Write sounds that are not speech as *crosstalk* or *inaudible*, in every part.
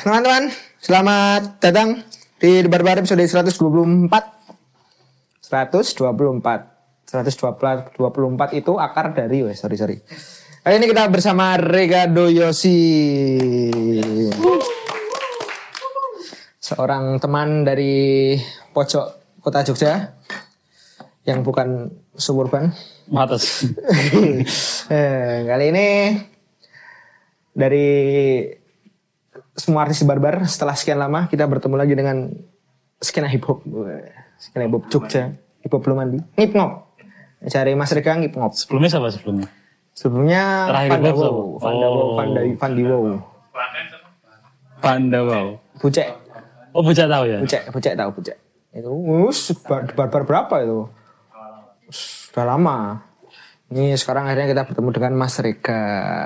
Teman-teman, selamat datang di Debar Bar episode 124. 124. 124 itu akar dari, weh, sorry sorry. Kali ini kita bersama Rega Doyosi. Seorang teman dari pojok kota Jogja yang bukan suburban. Mates. *laughs* Eh, kali ini dari semua artis barbar setelah sekian lama kita bertemu lagi dengan skena hip hop skena hip hop Jogja hip hop belum mandi ngip ngop cari Mas Rega ngip ngop Sebelumnya siapa sebelumnya? sebelumnya hip Wow? Panda Wow Oh. Wow Panda wow. Bucek Oh bocah tahu ya? Bucek Bucek tahu Bucek itu us, bar- barbar berapa itu sudah lama ini sekarang akhirnya kita bertemu dengan Mas Rega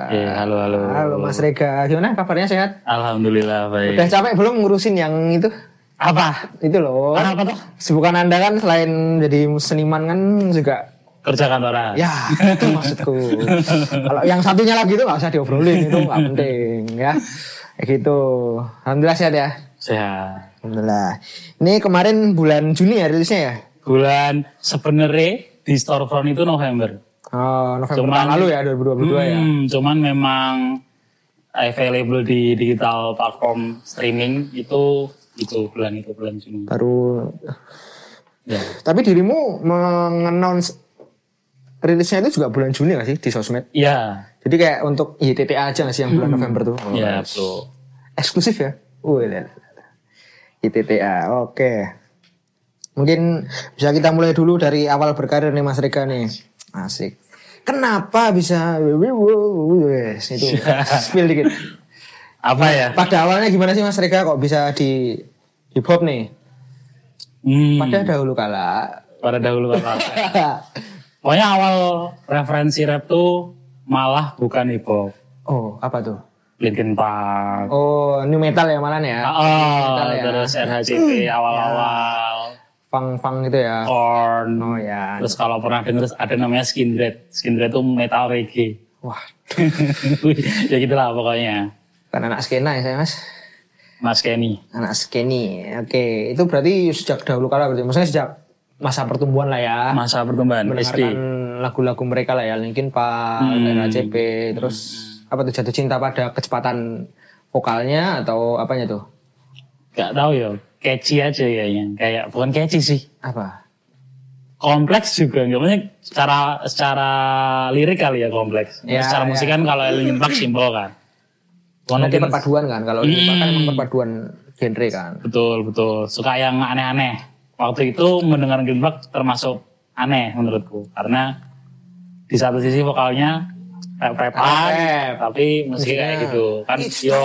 Iya, halo halo. halo Mas Rega gimana kabarnya sehat Alhamdulillah baik. Udah capek belum ngurusin yang itu? Apa? Itu loh. Apa tuh? Sibukan Anda kan selain jadi seniman kan juga Kerja kantoran. ya itu maksudku. Kalau yang satunya lagi itu nggak usah diobrolin itu nggak penting ya. Kayak gitu. Alhamdulillah sehat ya. Sehat. Alhamdulillah. Ini kemarin bulan Juni ya rilisnya ya? Bulan sebenarnya di storefront itu November. Oh, November Cuman- tahun lalu ya 2022 ya. Hmm, cuman memang available di digital platform streaming itu itu bulan itu bulan Juni. Baru Ya. tapi dirimu mengannounce rilisnya itu juga bulan Juni gak sih di sosmed? Iya. Jadi kayak untuk YTTA aja gak sih yang bulan November tuh? Oh, Iya, betul. eksklusif ya. Wih, lihat, lihat. ITTA, oke. Mungkin bisa kita mulai dulu dari awal berkarir nih Mas Rega nih. Asik. Kenapa bisa itu *laughs* spill dikit. Apa ya? Pada awalnya gimana sih Mas Rega kok bisa di hip hop nih? Hmm, Pada dahulu kala. pada dahulu kala. *laughs* Pokoknya awal referensi rap tuh malah bukan hip hop. oh, apa tuh? Linkin Park. Oh, new metal ya malah ya. Oh, metal ya. terus RHCP awal-awal. Fang-fang gitu ya. Korn. Oh ya. Terus kalau pernah denger ada namanya Skin Dread. Skin Dread tuh metal reggae. Wah, *laughs* ya gitulah pokoknya. kan anak skena ya saya Mas. Mas Kenny. Anak skeni, oke. Itu berarti sejak dahulu kala berarti. Maksudnya sejak masa pertumbuhan lah ya. Masa pertumbuhan. Mendengarkan lagu-lagu mereka lah ya. Linkin Park, Hmm. RACP, terus apa tuh jatuh cinta pada kecepatan vokalnya atau apanya tuh? Gak tahu ya. Catchy aja kayaknya. Kayak bukan catchy sih. Apa? kompleks juga nggak maksudnya secara secara lirik kali ya kompleks Ya, secara ya. musik kan kalau Linkin Park simpel kan Mungkin- perpaduan kan. Kalau Linkin Park kan perpaduan genre kan. betul betul suka yang aneh-aneh waktu itu mendengar Linkin Park termasuk aneh menurutku karena di satu sisi vokalnya rap-rapan Rap. tapi musiknya kayak gitu kan yo.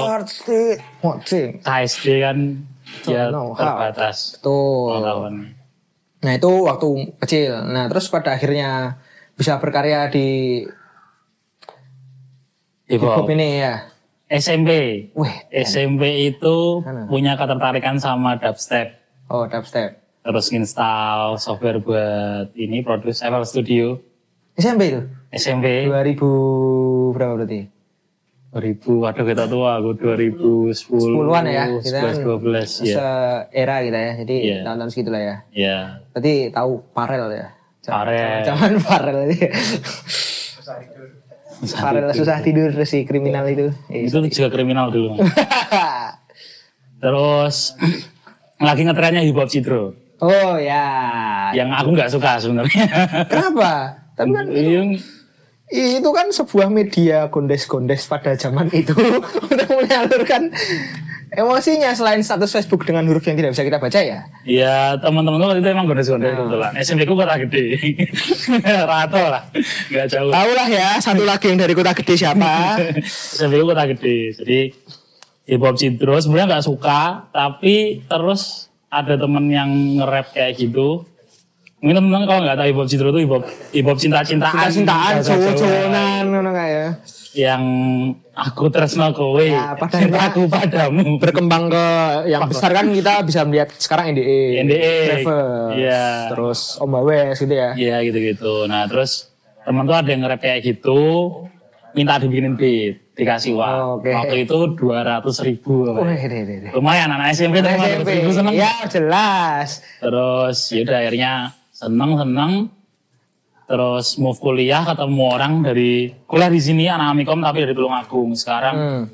KSD kan ya how. terbatas Tuh. pengetahuannya. Nah itu waktu kecil. Nah terus pada akhirnya bisa berkarya di hip hop ini ya. SMP Wih, SMP itu Mana? punya ketertarikan sama dubstep oh dubstep. terus install software buat ini produce FL Studio SMP itu? SMP 2000 berapa berarti? 2000 waduh kita tua aku 2010 10-an ya, kita kan 11 12 ya Se-era kita ya. Jadi Iya. tahun-tahun segitu lah ya. ya Berarti tahu Parel ya. Zaman- Parel. Zaman Parel itu. Parel susah tidur si kriminal itu. itu juga kriminal dulu *laughs* terus lagi ngetrennya hip hop cidro oh ya. yang aku nggak suka sebenarnya Kenapa? Tapi kan yang itu kan sebuah media gondes-gondes pada zaman itu *laughs* untuk menyalurkan emosinya selain status Facebook dengan huruf yang tidak bisa kita baca ya. Ya teman-teman waktu itu emang gondes-gondes Nah. kebetulan. SMP ku kota gede. *laughs* Rato lah. Gak jauh. Tahu lah ya, satu lagi yang dari kota gede siapa? *laughs* SMP ku kota gede. Jadi hip hop cidro sebenarnya nggak suka, tapi terus ada temen yang nge-rap kayak gitu. Mungkin teman-teman kalau nggak tahu hip hop cidro itu hip hop hip hop cinta-cintaan. Cinta-cintaan, cowok-cowokan, ngono kayak. Yang aku tresno kowe, Ya, pada cintaku *laughs* padamu. Berkembang ke yang besar kan kita bisa melihat sekarang NDE, NDE. Travel, Iya. terus Om Bawes gitu ya. Iya gitu-gitu. Nah terus teman tuh ada yang nge-rap kayak gitu, minta dibikinin beat. dikasih uang. Oh, Oke. Waktu itu dua ratus ribu. apa ya. Wih, deh, deh, deh. Lumayan anak SMP SMP. 200 ribu seneng. Ya jelas. Terus yaudah akhirnya seneng seneng. Terus move kuliah ketemu orang dari kuliah di sini anak Amikom tapi dari Tulungagung. Sekarang Hmm.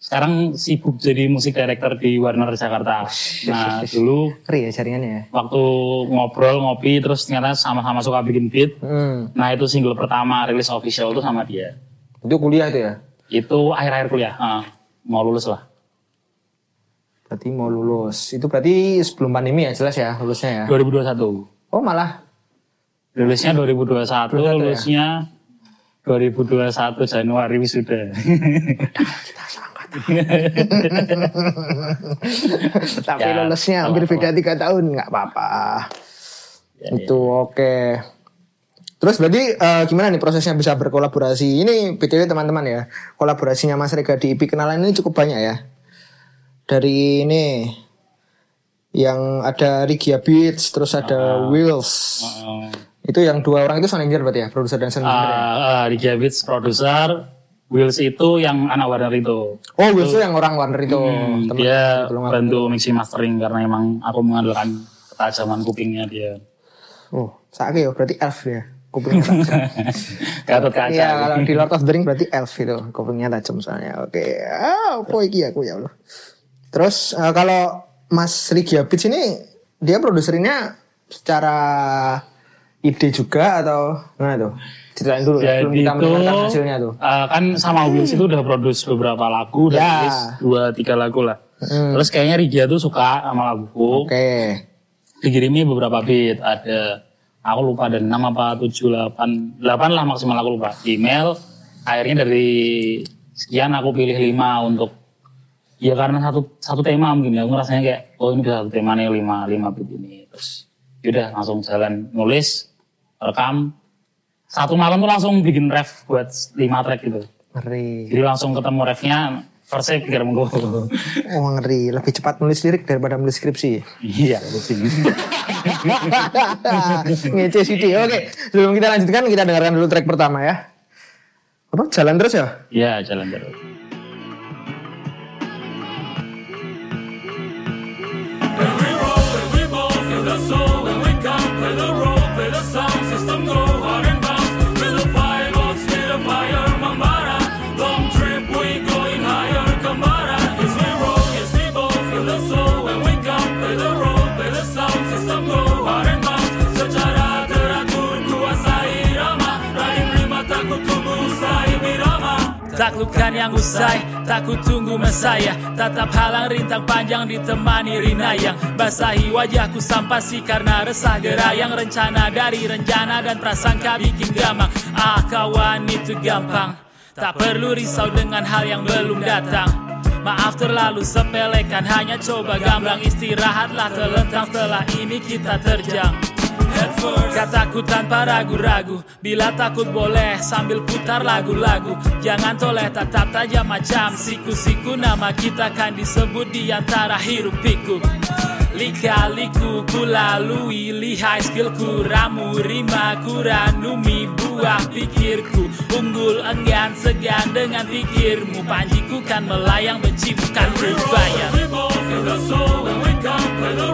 sekarang sibuk jadi musik director di Warner Jakarta. Nah *laughs* dulu Keri ya jaringannya ya. waktu ngobrol ngopi terus ternyata sama-sama suka bikin beat. Hmm. Nah itu single pertama rilis official itu sama dia. Itu kuliah itu ya. Itu akhir-akhir kuliah. Ah, mau lulus lah. Berarti mau lulus. Itu berarti sebelum pandemi ya jelas ya lulusnya ya. 2021. Oh malah. Lulusnya 2021, 21 ya? lulusnya 2021 Januari wisuda. Kita *laughs* seangkatan. Tapi Ya, lulusnya hampir beda tiga tahun nggak apa-apa. Ya, itu oke. Terus berarti eh, gimana nih prosesnya bisa berkolaborasi? Ini btw teman-teman ya, kolaborasinya Mas Rega di IP kenalan ini cukup banyak ya. Dari ini yang ada Rigia Beats, terus ada Wills. Uh, Itu yang dua orang itu sound engineer berarti ya, produser dan sound engineer. ya? uh, di Beats produser, Wills itu yang anak Warner itu. Oh, Wills itu yang orang Warner itu. Hmm, teman- dia aku- bantu mixing mastering karena emang aku mengandalkan ketajaman kupingnya dia. Oh, sakit ya, berarti elf ya. Kupingnya tajam. *laughs* Gatot kaca. Iya, kalau di Lord of the Ring berarti elf itu. Kupingnya tajam soalnya. Oke. Ah, apa iki aku ya Allah. Terus eh, kalau Mas Rigi Abid ini dia produserinnya secara ide juga atau gimana tuh? Ceritain dulu ya, sebelum kita mendengarkan hasilnya tuh. uh, kan sama Wills itu udah produce beberapa lagu, udah Ya. rilis dua tiga lagu lah. Hmm. Terus kayaknya Rigia tuh suka sama laguku. Oke. Dikirimi beberapa beat, ada aku lupa ada 6 apa 7 8 8 lah maksimal aku lupa. Email akhirnya dari sekian aku pilih 5 untuk ya karena satu satu tema mungkin ya aku rasanya kayak oh ini bisa satu tema nih 5 5 beat ini terus yaudah langsung jalan nulis rekam satu malam tuh langsung bikin ref buat 5 track gitu Ngeri. jadi langsung ketemu refnya first saya pikir monggo *laughs* Oh, ngeri. Lebih cepat nulis lirik daripada nulis skripsi. iya *laughs* sih Ngece Siti. Oke, sebelum kita lanjutkan kita dengarkan dulu track pertama ya. Apa? Jalan terus ya? iya jalan terus the Taklukkan yang usai, tak ku tunggu mesaya Tatap halang rintang panjang ditemani rinayang. Basahi wajahku sampasi karena resah gerayang. Rencana dari rencana dan prasangka bikin gamang Ah kawan itu gampang. Tak perlu risau dengan hal yang belum datang. Maaf terlalu sepelekan hanya coba gamblang. Istirahatlah terlentang setelah ini kita terjang Kataku tanpa ragu-ragu Bila takut boleh sambil putar lagu-lagu Jangan toleh tatap tajam macam siku-siku Nama kita kan disebut di antara hiruk pikuk Lika-liku ku lalui Lihai skillku Ramu rima kuranumi Buah pikirku Unggul enggan segan dengan pikirmu Panjiku kan melayang benci bukan berbayar We we come,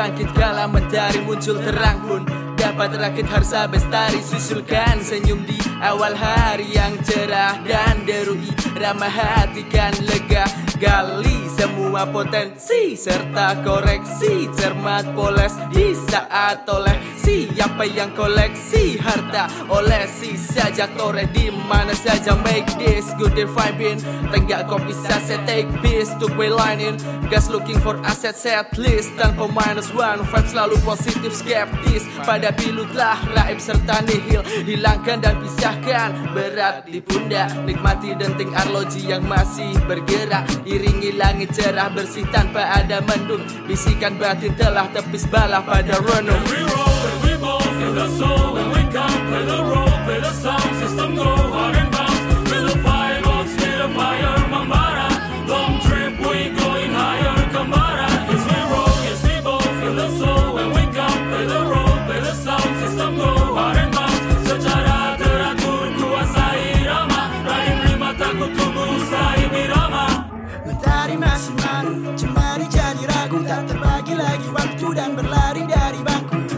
bangkit kala mentari muncul terang pun. Dapat rakit harsa bestari susulkan senyum di awal hari yang cerah Dan derui. Ramah hati kan lega Gali semua potensi serta koreksi. Cermat poles di saat oleh siapa yang koleksi harta Olesi saja toreh di mana saja make this good and vibing Tenggak kau bisa set take this to way lining. Gas looking for asset set list. Tanpa minus one Vibe selalu positif skeptis. Pada pilutlah raib serta nihil. Hilangkan dan pisahkan Berat di pundak. Nikmati denting arloji yang masih bergerak. Iringi langit cerah bersih tanpa ada mendung. Bisikan batin telah tepis balah pada renung the soul when we come. Play the role, play the sound system, go hard and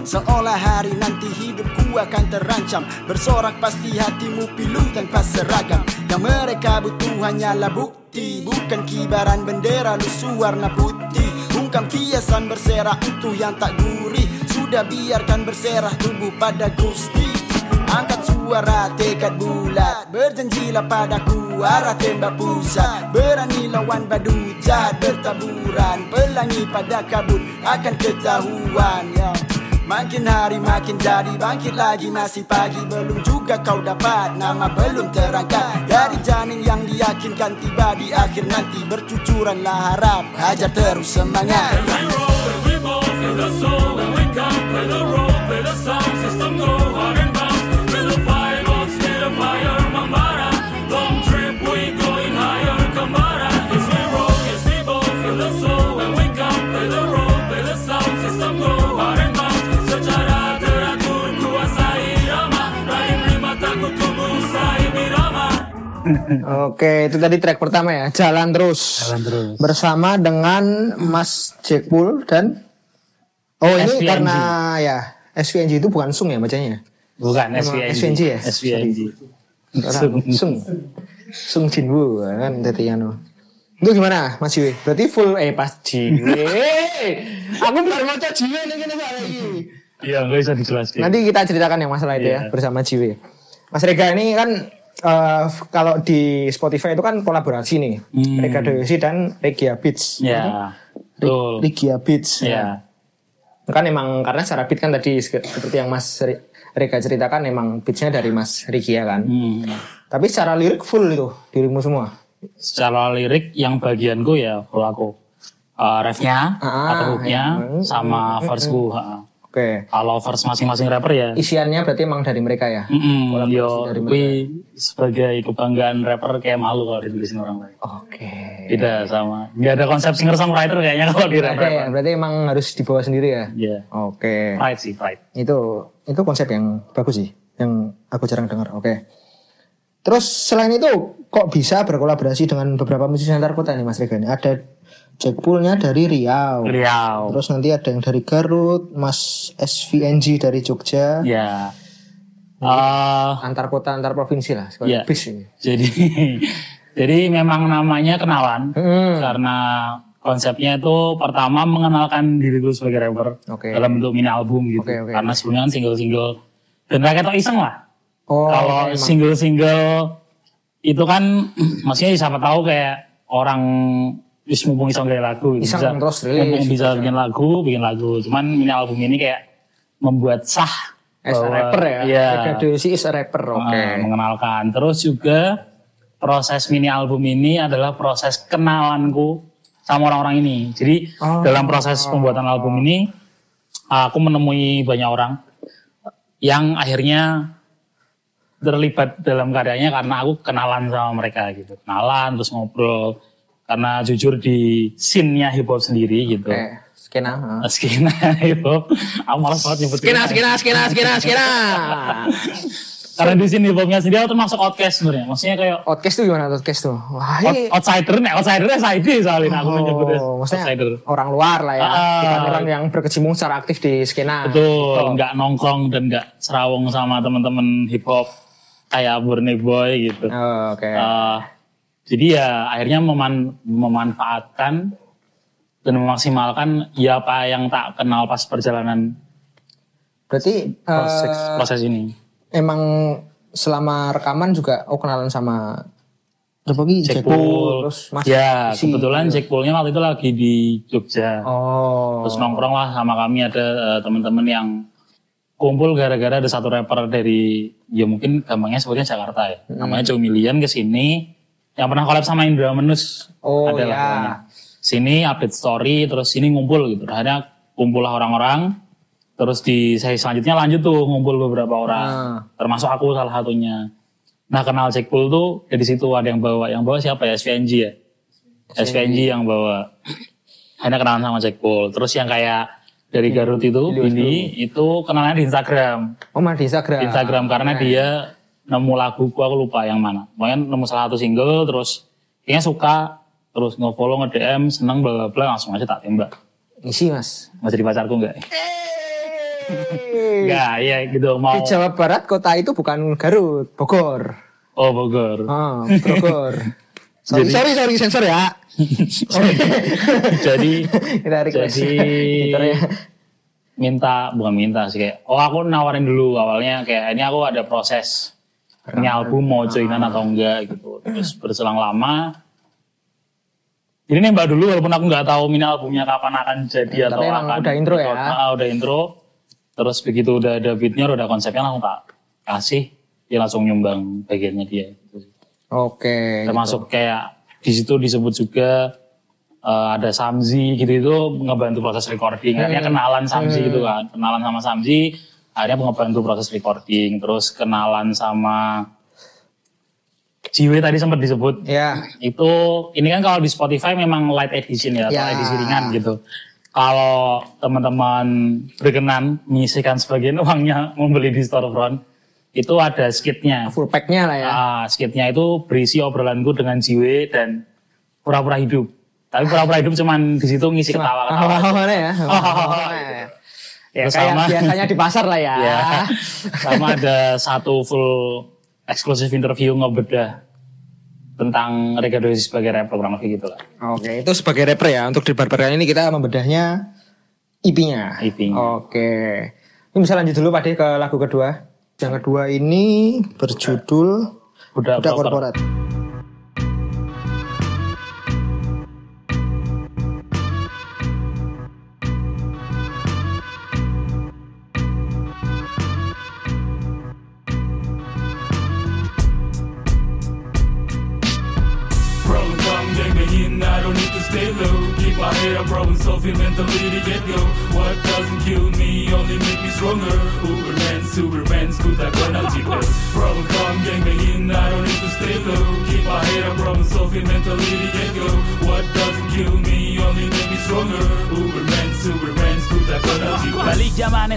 Seolah hari nanti hidupku akan terancam. Bersorak pasti hatimu pilu tanpa seragam. Yang mereka butuh hanyalah bukti Bukan kibaran bendera lusuh warna putih. Bungkam kiasan berserah itu yang tak gurih. Sudah biarkan berserah tubuh pada gusti. Angkat suara tekad bulat. Berjanjilah padaku arah tembak pusat. Berani lawan badu jahat bertaburan. Pelangi pada kabut akan ketahuan. ya. Makin hari makin jadi bangkit lagi masih pagi. Belum juga kau dapat nama belum terangkat. Dari janin yang diyakinkan tiba di akhir nanti. Bercucuranlah harap hajar terus semangat. Play the sound system, go Oke, itu tadi track pertama ya, Jalan Terus. Jalan terus. Bersama dengan Mas Jackpool dan Oh, ini SVNG. karena ya SVNG itu bukan Sung ya bacanya. Bukan SVNG. SVNG ya? SVNG. Orang Sung. Sung Jinwoo kan tadi anu. Itu gimana Mas Jiwe? Berarti full eh pas Jiwe. *laughs* Aku baru mau Jiwe nih gini lagi. Iya, nggak bisa dijelaskan. Nanti kita ceritakan yang masalah itu ya Iya. bersama Jiwe. Mas Rega ini kan eh, kalau di Spotify itu kan kolaborasi nih. Hmm. Rega Doyosi dan Regia Beats. Ya, betul. Regia Beats. Ya, Kan emang karena secara beat kan tadi se- seperti yang Mas Re- Rega ceritakan emang beatsnya dari Mas Regia kan. Hmm. Tapi secara lirik full itu dirimu semua. Secara lirik yang bagianku ya full aku. Uh, refnya Ah, atau hooknya iya. sama verseku. ha. Oke. Kalau verse masing-masing rapper ya. Isiannya berarti emang dari mereka ya. Mm Kolaborasi yo, dari kui sebagai kebanggaan rapper kayak malu kalau ditulisin orang lain. Oke. Tidak sama. Nggak ada konsep singer songwriter kayaknya kalau di rapper. berarti emang harus dibawa sendiri ya. Iya. Oke. Pride sih, pride. Itu itu konsep yang bagus sih, yang aku jarang dengar. Oke. Terus selain itu kok bisa berkolaborasi dengan beberapa musisi antar kota nih Mas Rega nih? Ada Jackpoolnya dari Riau. Riau. Terus nanti ada yang dari Garut, Mas SVNG dari Jogja. Ya. Eh, Antar kota, antar provinsi lah. Iya. bis ini. jadi *laughs* jadi memang namanya kenalan Hmm. karena konsepnya itu pertama mengenalkan diriku sebagai rapper Oke. dalam bentuk mini album gitu. Oke, oke, karena sebelumnya kan single-single dan rakyat tuh iseng lah. Oh, Kalau emang. single-single itu kan *clears throat* maksudnya siapa tahu kayak orang wis mumpung kayak lagu. Iseng terus rilis. mumpung bisa bikin lagu bikin lagu cuman mini album ini kayak membuat sah As a rapper ya. Iya. Doyosi is a rapper. Oke. Uh, mengenalkan. Terus juga proses mini album ini adalah proses kenalanku sama orang-orang ini. Jadi Oh. dalam proses pembuatan album ini aku menemui banyak orang yang akhirnya terlibat dalam karyanya karena aku kenalan sama mereka gitu. Kenalan terus ngobrol karena jujur di scene-nya hip hop sendiri gitu. Oke. Skena. ha. Skena *laughs* hip hop. Aku malas banget nyebut Skena, skena, skena, skena, skena. Karena di sini hip hopnya sendiri aku termasuk outcast sebenarnya. Maksudnya kayak Podcast tuh gimana podcast tuh? Wah, out- outsider nih, outsider SID soalnya aku menyebutnya Oh, maksudnya outsider. orang luar lah ya, Ah. bukan orang yang berkecimpung secara aktif di skena. Betul, nggak nongkrong dan nggak serawong sama teman-teman hip hop kayak Burnie Boy gitu. Oh, Oke. Eh, jadi ya akhirnya meman- memanfaatkan dan memaksimalkan ya apa yang tak kenal pas perjalanan Berarti proses, eh, proses ini. emang selama rekaman juga oh kenalan sama? Jack Jackpool, Pool. terus Mas ya, Isi. kebetulan Jack Poolnya waktu itu lagi di Jogja. Oh. Terus nongkrong lah sama kami ada eh, teman-teman yang kumpul gara-gara ada satu rapper dari ya mungkin gampangnya sebutnya Jakarta ya. Hmm. Namanya Joe Million ke sini yang pernah collab sama Indra Menus. Oh, ada ya. Sini update story terus sini ngumpul gitu. Akhirnya kumpul lah orang-orang. Terus di sesi selanjutnya lanjut tuh ngumpul beberapa orang. Ah. Termasuk aku salah satunya. Nah kenal Jackpool tuh dari situ ada yang bawa. Yang bawa siapa ya? SVNG ya? SVNG yang bawa. Hanya kenalan sama Jackpool. Terus yang kayak dari Garut itu, ini itu kenalannya di Instagram. Oh malah di Instagram. Instagram karena dia nemu laguku aku lupa yang mana. Pokoknya nemu salah satu single terus kayaknya suka terus nge-follow nge-DM seneng bla bla bla langsung aja tak tembak. Isi mas. Mau jadi pacarku enggak? Enggak, iya gitu mau. Di Jawa Barat kota itu bukan Garut, Bogor. Oh Bogor. Ah, Bogor. *laughs* sorry, Jadi- sorry, sorry, sensor ya. *laughs* jadi Kita. Jadi- ya. minta bukan minta sih kayak oh aku nawarin dulu awalnya kayak ini aku ada proses ini album mau joinan atau enggak gitu. Terus berselang lama ini nembak dulu walaupun aku nggak tahu ini albumnya kapan akan jadi Tapi atau emang akan udah intro ya? Ah, udah intro. Terus begitu udah ada beatnya udah konsepnya langsung tak kasih. Dia langsung nyumbang bagiannya dia. Gitu. Oke. termasuk kayak di situ disebut juga eh, ada Samzi gitu itu ngebantu proses recording. Akhirnya kenalan Samzi gitu kan. Kenalan sama Samzi akhirnya ngebantu proses recording terus kenalan sama Jiwe tadi sempat disebut Ya. itu ini kan kalau di Spotify memang light edition ya, atau Ya. edisi ringan gitu. Kalau teman-teman berkenan menyisihkan sebagian *laughs* uangnya membeli di storefront, itu ada skitnya. Full packnya lah ya. Ah, skitnya itu berisi obrolanku dengan Jiwe dan pura-pura hidup. Tapi pura-pura hidup cuman di situ ngisi ketawa-ketawa. ya. Hahaha. Hahaha ya. Ya Terus kayak sama- biasanya di pasar lah ya. *laughs* Ya. Sama ada satu full eksklusif interview ngebedah tentang Dosis sebagai rapper kurang lebih gitu lah. Oke, itu sebagai rapper ya. Untuk di barbar kali ini kita membedahnya IP-nya. IP-nya. Oke. Ini bisa lanjut dulu Pak De ke lagu kedua. Yang kedua ini berjudul Budak Budak Korporat. Korporat.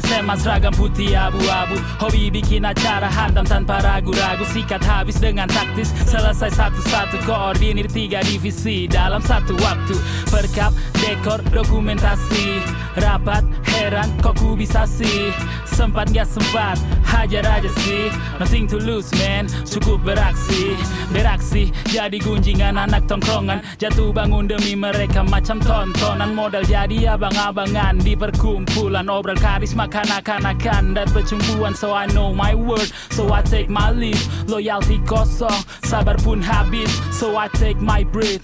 SMA seragam putih abu-abu. Hobi bikin acara hantam tanpa ragu-ragu. Sikat habis dengan taktis. Selesai satu-satu koordinir tiga divisi. Dalam satu waktu Perkap, dekor, dokumentasi. Rapat, heran kok ku bisa sih? Sempat gak sempat, hajar aja sih. Nothing to lose man, cukup beraksi. Beraksi, jadi gunjingan anak tongkrongan. Jatuh bangun demi mereka macam tontonan. Modal jadi abang-abangan. Di perkumpulan Obrol karisma kanak-kanakan. Dan percumbuan So I know my word, so I take my leave. Loyalty kosong, sabar pun habis. So I take my breath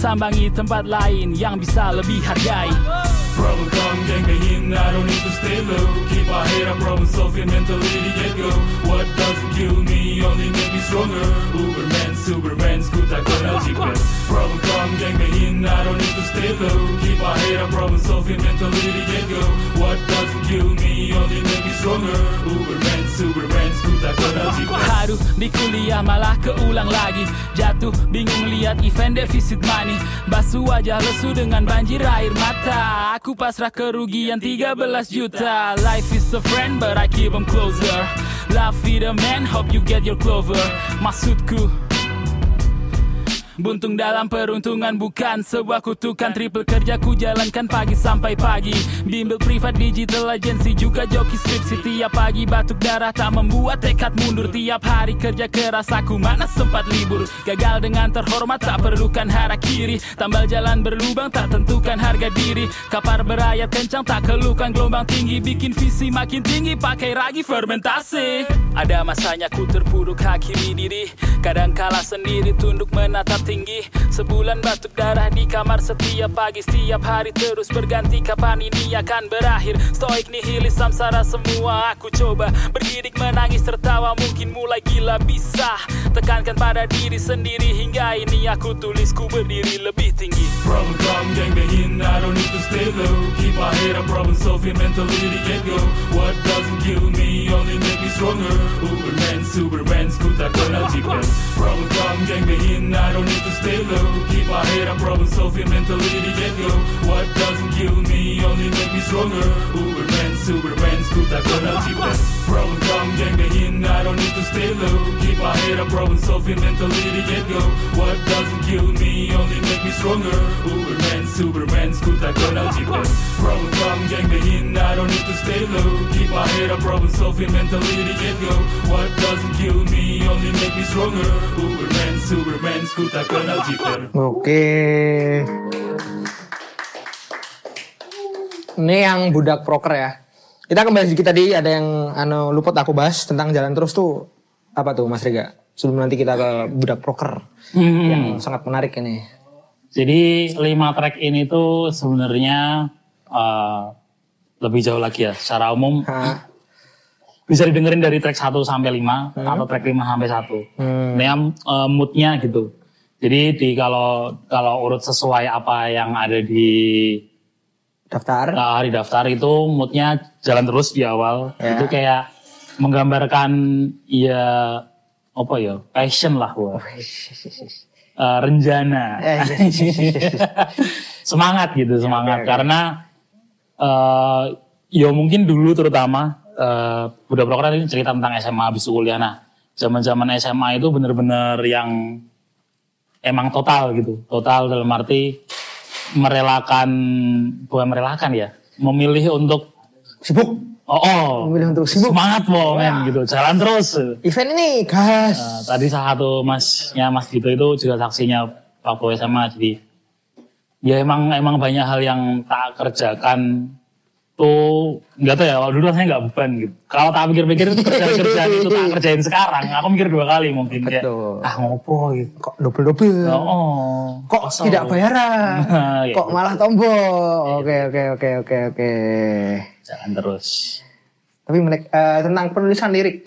Sambangi tempat lain yang bisa lebih hargai Problem come gang banging, I don't need to stay low. Keep my head up, problem solving mentally to get go. What doesn't kill me only make me stronger. Uberman, Superman, tak kenal jiwa. Problem come gang banging, I don't need to stay low. Keep my head up, problem solving mentally to get go. What doesn't kill me only make me stronger. Uberman, Superman, tak kenal jiwa. Haduh di kuliah malah keulang lagi Jatuh bingung lihat event defisit money Basuh wajah lesu dengan banjir air mata Aku pasrah kerugian 13 juta. Life is a friend but I keep 'em closer. Love is a man, hope you get your clover. Maksudku Buntung dalam peruntungan bukan sebuah kutukan. Triple kerja ku jalankan pagi sampai pagi. Bimbel privat digital agency juga joki skripsi Tiap pagi. Batuk darah tak membuat tekad mundur. Tiap hari kerja keras aku mana sempat libur. Gagal dengan terhormat tak perlukan hara kiri. Tambal jalan berlubang tak tentukan harga diri. Kapar berayat kencang tak kelukan gelombang tinggi. Bikin visi makin tinggi pakai ragi fermentasi. Ada masanya ku terpuruk hakimi diri. Kadang kalah sendiri tunduk menatap tinggi Sebulan batuk darah di kamar setiap pagi Setiap hari terus berganti kapan ini akan berakhir Stoik nihilis samsara semua aku coba Bergidik menangis tertawa mungkin mulai gila bisa Tekankan pada diri sendiri hingga ini aku tulis ku berdiri lebih tinggi Problem come, gang banging, I don't need to stay low. Keep my head up, problem solving mentality get go. What doesn't kill me only make me stronger. Uberman, Superman, ku tak kenal jipen. Problem come, gang banging, I don't need to stay low. Keep my head up, problem solving mentality get go. What doesn't kill me only make me stronger. Uberman, Superman, ku tak kenal jipen. Problem come, gang banging, I don't need to stay low. Keep my head up, problem solving mentality get go. What doesn't kill me only make me stronger. Uberman, Superman, ku tak kenal jipen. Problem come, gang banging, I don't need to stay low. Keep my head up, problem solving mentality get go. What doesn't kill me only make me stronger. Uberman, Superman, ku tak kenal jipen. Oke. Ini yang budak proker ya. Kita kembali sedikit tadi ada yang anu luput aku bahas tentang jalan terus tuh apa tuh Mas Rega? Sebelum nanti kita ke budak proker yang sangat menarik ini. Jadi lima track ini tuh sebenarnya eh, lebih jauh lagi ya. Secara umum Hah. bisa didengerin dari track 1 sampai 5 atau track 5 sampai 1. Hmm. Ini yang, eh, moodnya gitu. Jadi di kalau kalau urut sesuai apa yang ada di Daftar. eh, hari daftar itu moodnya jalan terus di awal. Ya. Itu kayak menggambarkan ya apa ya passion lah wah. Eh, renjana. *laughs* Semangat gitu semangat oke, oke. karena eh ya mungkin dulu terutama eh udah proker ini cerita tentang SMA habis kuliah nah zaman zaman SMA itu bener-bener yang emang total gitu total dalam arti merelakan bukan merelakan ya memilih untuk Sibuk. oh, oh Memilih untuk sibuk. semangat pokoknya gitu jalan terus Event ini gas. Nah, tadi salah satu masnya Mas Gito itu juga saksinya waktu SMA jadi ya emang emang banyak hal yang tak kerjakan tuh nggak tahu ya kalau dulu rasanya nggak beban gitu kalau tak pikir-pikir itu kerjaan kerjaan itu tak kerjain sekarang aku mikir dua kali mungkin kayak ah ngopo gitu Kok double-double? oh, oh. Kok Kosong. tidak bayaran? *laughs* Ya, Kok malah tombol? Oke oke oke oke oke. jalan terus Tapi menarik eh, tentang penulisan lirik.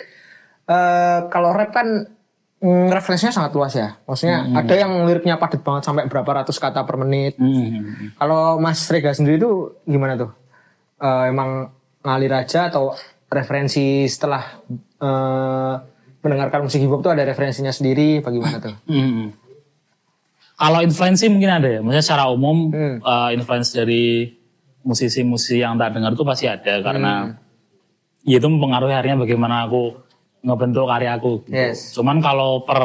Eh, kalau rap kan mm, referensinya sangat luas ya. Maksudnya ada yang liriknya padat banget sampai berapa ratus kata per menit. Hmm. Kalau Mas Rega sendiri tuh gimana tuh? Eh, emang ngalir aja atau referensi setelah eh, mendengarkan musik hip hop tuh ada referensinya sendiri? Bagaimana tuh? *laughs* Hmm. Kalau influensi mungkin ada ya, maksudnya secara umum Hmm. uh, influence dari musisi-musisi yang tak dengar itu pasti ada karena Hmm. ya itu mempengaruhi akhirnya bagaimana aku ngebentuk karya aku. gitu. Yes. Cuman kalau per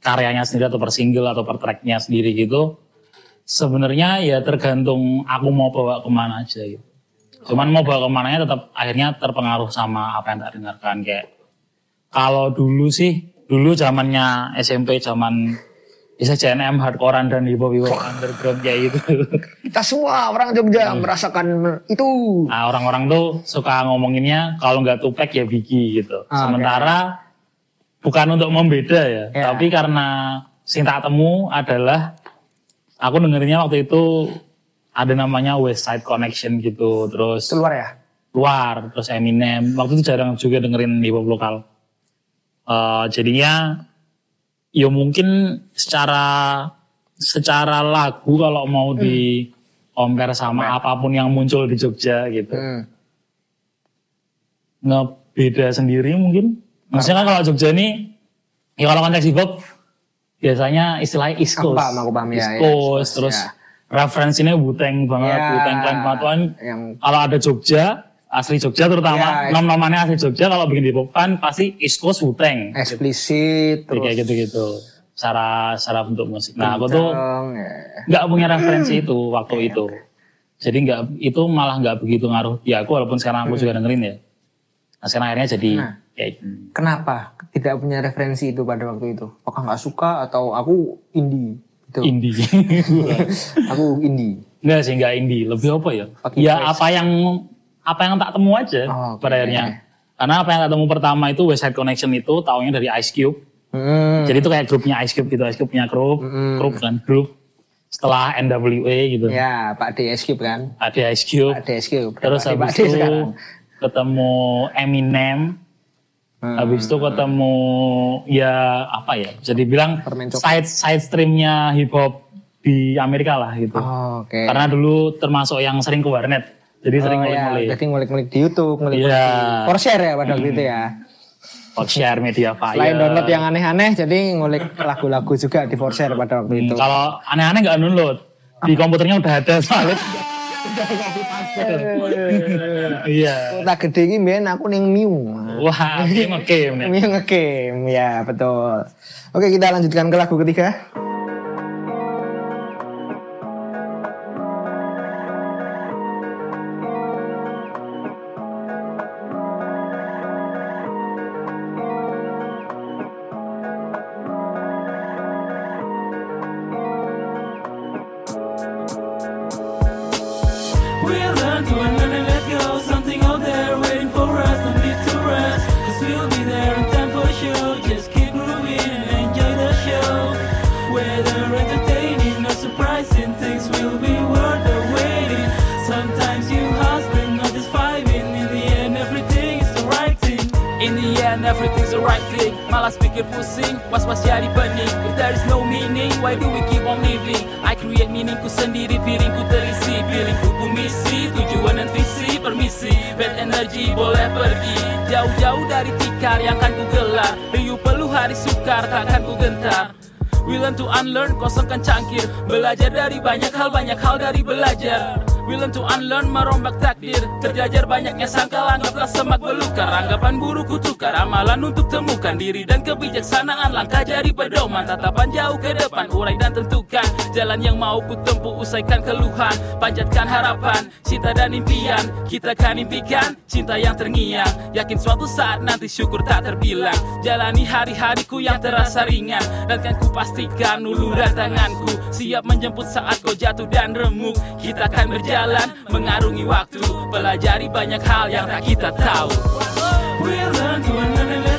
karyanya sendiri atau per single atau per tracknya sendiri gitu, sebenarnya ya tergantung aku mau bawa ke mana aja gitu. Cuman mau bawa ke mananya tetap akhirnya terpengaruh sama apa yang tak dengarkan kayak kalau dulu sih dulu zamannya SMP zaman bisa JNM hardcorean dan hip hop hip hop underground kayak gitu. Kita semua orang Jogja merasakan itu. Nah orang-orang tuh suka ngomonginnya kalau nggak tupek ya bigi gitu. Ah, Sementara bukan untuk membeda ya, Ya. tapi karena sing tak temu adalah aku dengerinnya waktu itu ada namanya West Side Connection gitu, terus Keluar ya? luar, terus Eminem. Waktu itu jarang juga dengerin hip hop lokal. Eh, jadinya ya mungkin secara secara lagu kalau mau di compare sama apa pun yang muncul di Jogja gitu Hmm. ngebeda sendiri mungkin maksudnya kan kalau Jogja ini ya kalau konteks hip hop biasanya istilahnya East Coast paham, ya, East ya, Coast terus ya. Referensinya Wu-Tang banget Ya, Wu-Tang Clan banget kan yang kalau ada Jogja asli Jogja terutama Ya, nom-nomannya asli Jogja kalau bikin hop kan pasti East Coast Wu-Tang eksplisit Jadi terus kayak gitu-gitu secara secara bentuk musik. Nah aku tuh kenceng, ya. nggak punya referensi itu waktu itu. Jadi nggak itu malah nggak begitu ngaruh di aku walaupun sekarang aku juga dengerin ya. Nah sekarang akhirnya jadi Nah. kayak Kenapa tidak punya referensi itu pada waktu itu? Apakah nggak suka atau aku indie? Gitu. indie. *laughs* aku indie. Enggak sih nggak indie, lebih apa ya? Pakai ya phrase. apa yang apa yang tak temu aja Oh, oke. pada akhirnya. Karena apa yang tak temu pertama itu West Side Connection itu taunya dari Ice Cube. Hmm. Jadi itu kayak grupnya Ice Cube gitu, Ice Cube punya grup, grup kan grup. Setelah NWA gitu, Ya, Pak D Ice Cube kan. ada Ice Cube. Pak D Ice Cube. Terus Pak D- habis Pak D itu sekarang. ketemu Eminem. Hmm. Habis itu ketemu ya apa ya? Bisa dibilang Permen coklat. side side streamnya hip hop di Amerika lah gitu. Oh, Oke. Karena dulu termasuk yang sering ke warnet. Jadi sering Oh, ya, ngulik-ngulik. Jadi ngulik-ngulik di YouTube, ngulik-ngulik Iya. di Forshare ya pada waktu itu ya. share media fire. Selain download yang aneh-aneh, jadi ngulik lagu-lagu juga di Forshare pada waktu itu. Hmm, Kalau aneh-aneh nggak download. Di komputernya udah ada soalnya. *laughs* Iya. Kota gede ini mbien aku ning Miu. Wah, game game nih. Miu ngegame, ya betul. Oke kita lanjutkan ke lagu ketiga. Diri dan kebijaksanaan, langkah jadi pedoman Tatapan jauh ke depan, urai dan tentukan Jalan yang mau ku tempuh, usaikan keluhan Panjatkan harapan, cinta dan impian Kita kan impikan, cinta yang terngiang Yakin suatu saat nanti syukur tak terbilang. Jalani hari-hariku yang terasa ringan Dan kan ku pastikan uluran tanganku Siap menjemput saat kau jatuh dan remuk. Kita akan berjalan mengarungi waktu. Pelajari banyak hal yang tak kita tahu. We learn to unlearn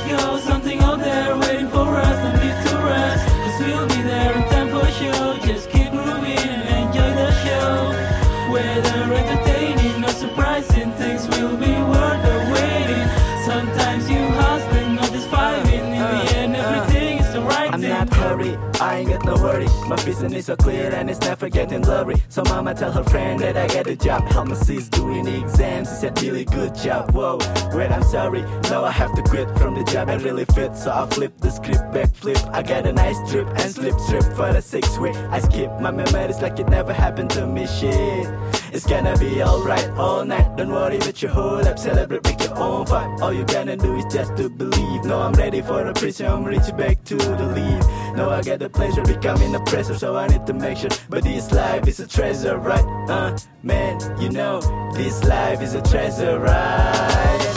My vision is so clear and it's never getting blurry. So mama tell her friend that I get a job. Help my sis doing exams. She said really good job. Whoa, wait, I'm sorry. Now I have to quit from the job I really fit. So I flip the script, backflip. I got a nice trip and slip trip for the six week. I skip my memories like it never happened to me. Shit. It's gonna be alright all night. Don't worry about your whole up. Celebrate, make your own vibe. All you gonna do is just to believe. No, I'm ready for the prison. I'm reach back to the lead. No, I get the pleasure becoming a pressure, so I need to make sure. But this life is a treasure, right? Uh, man, you know, this life is a treasure, right?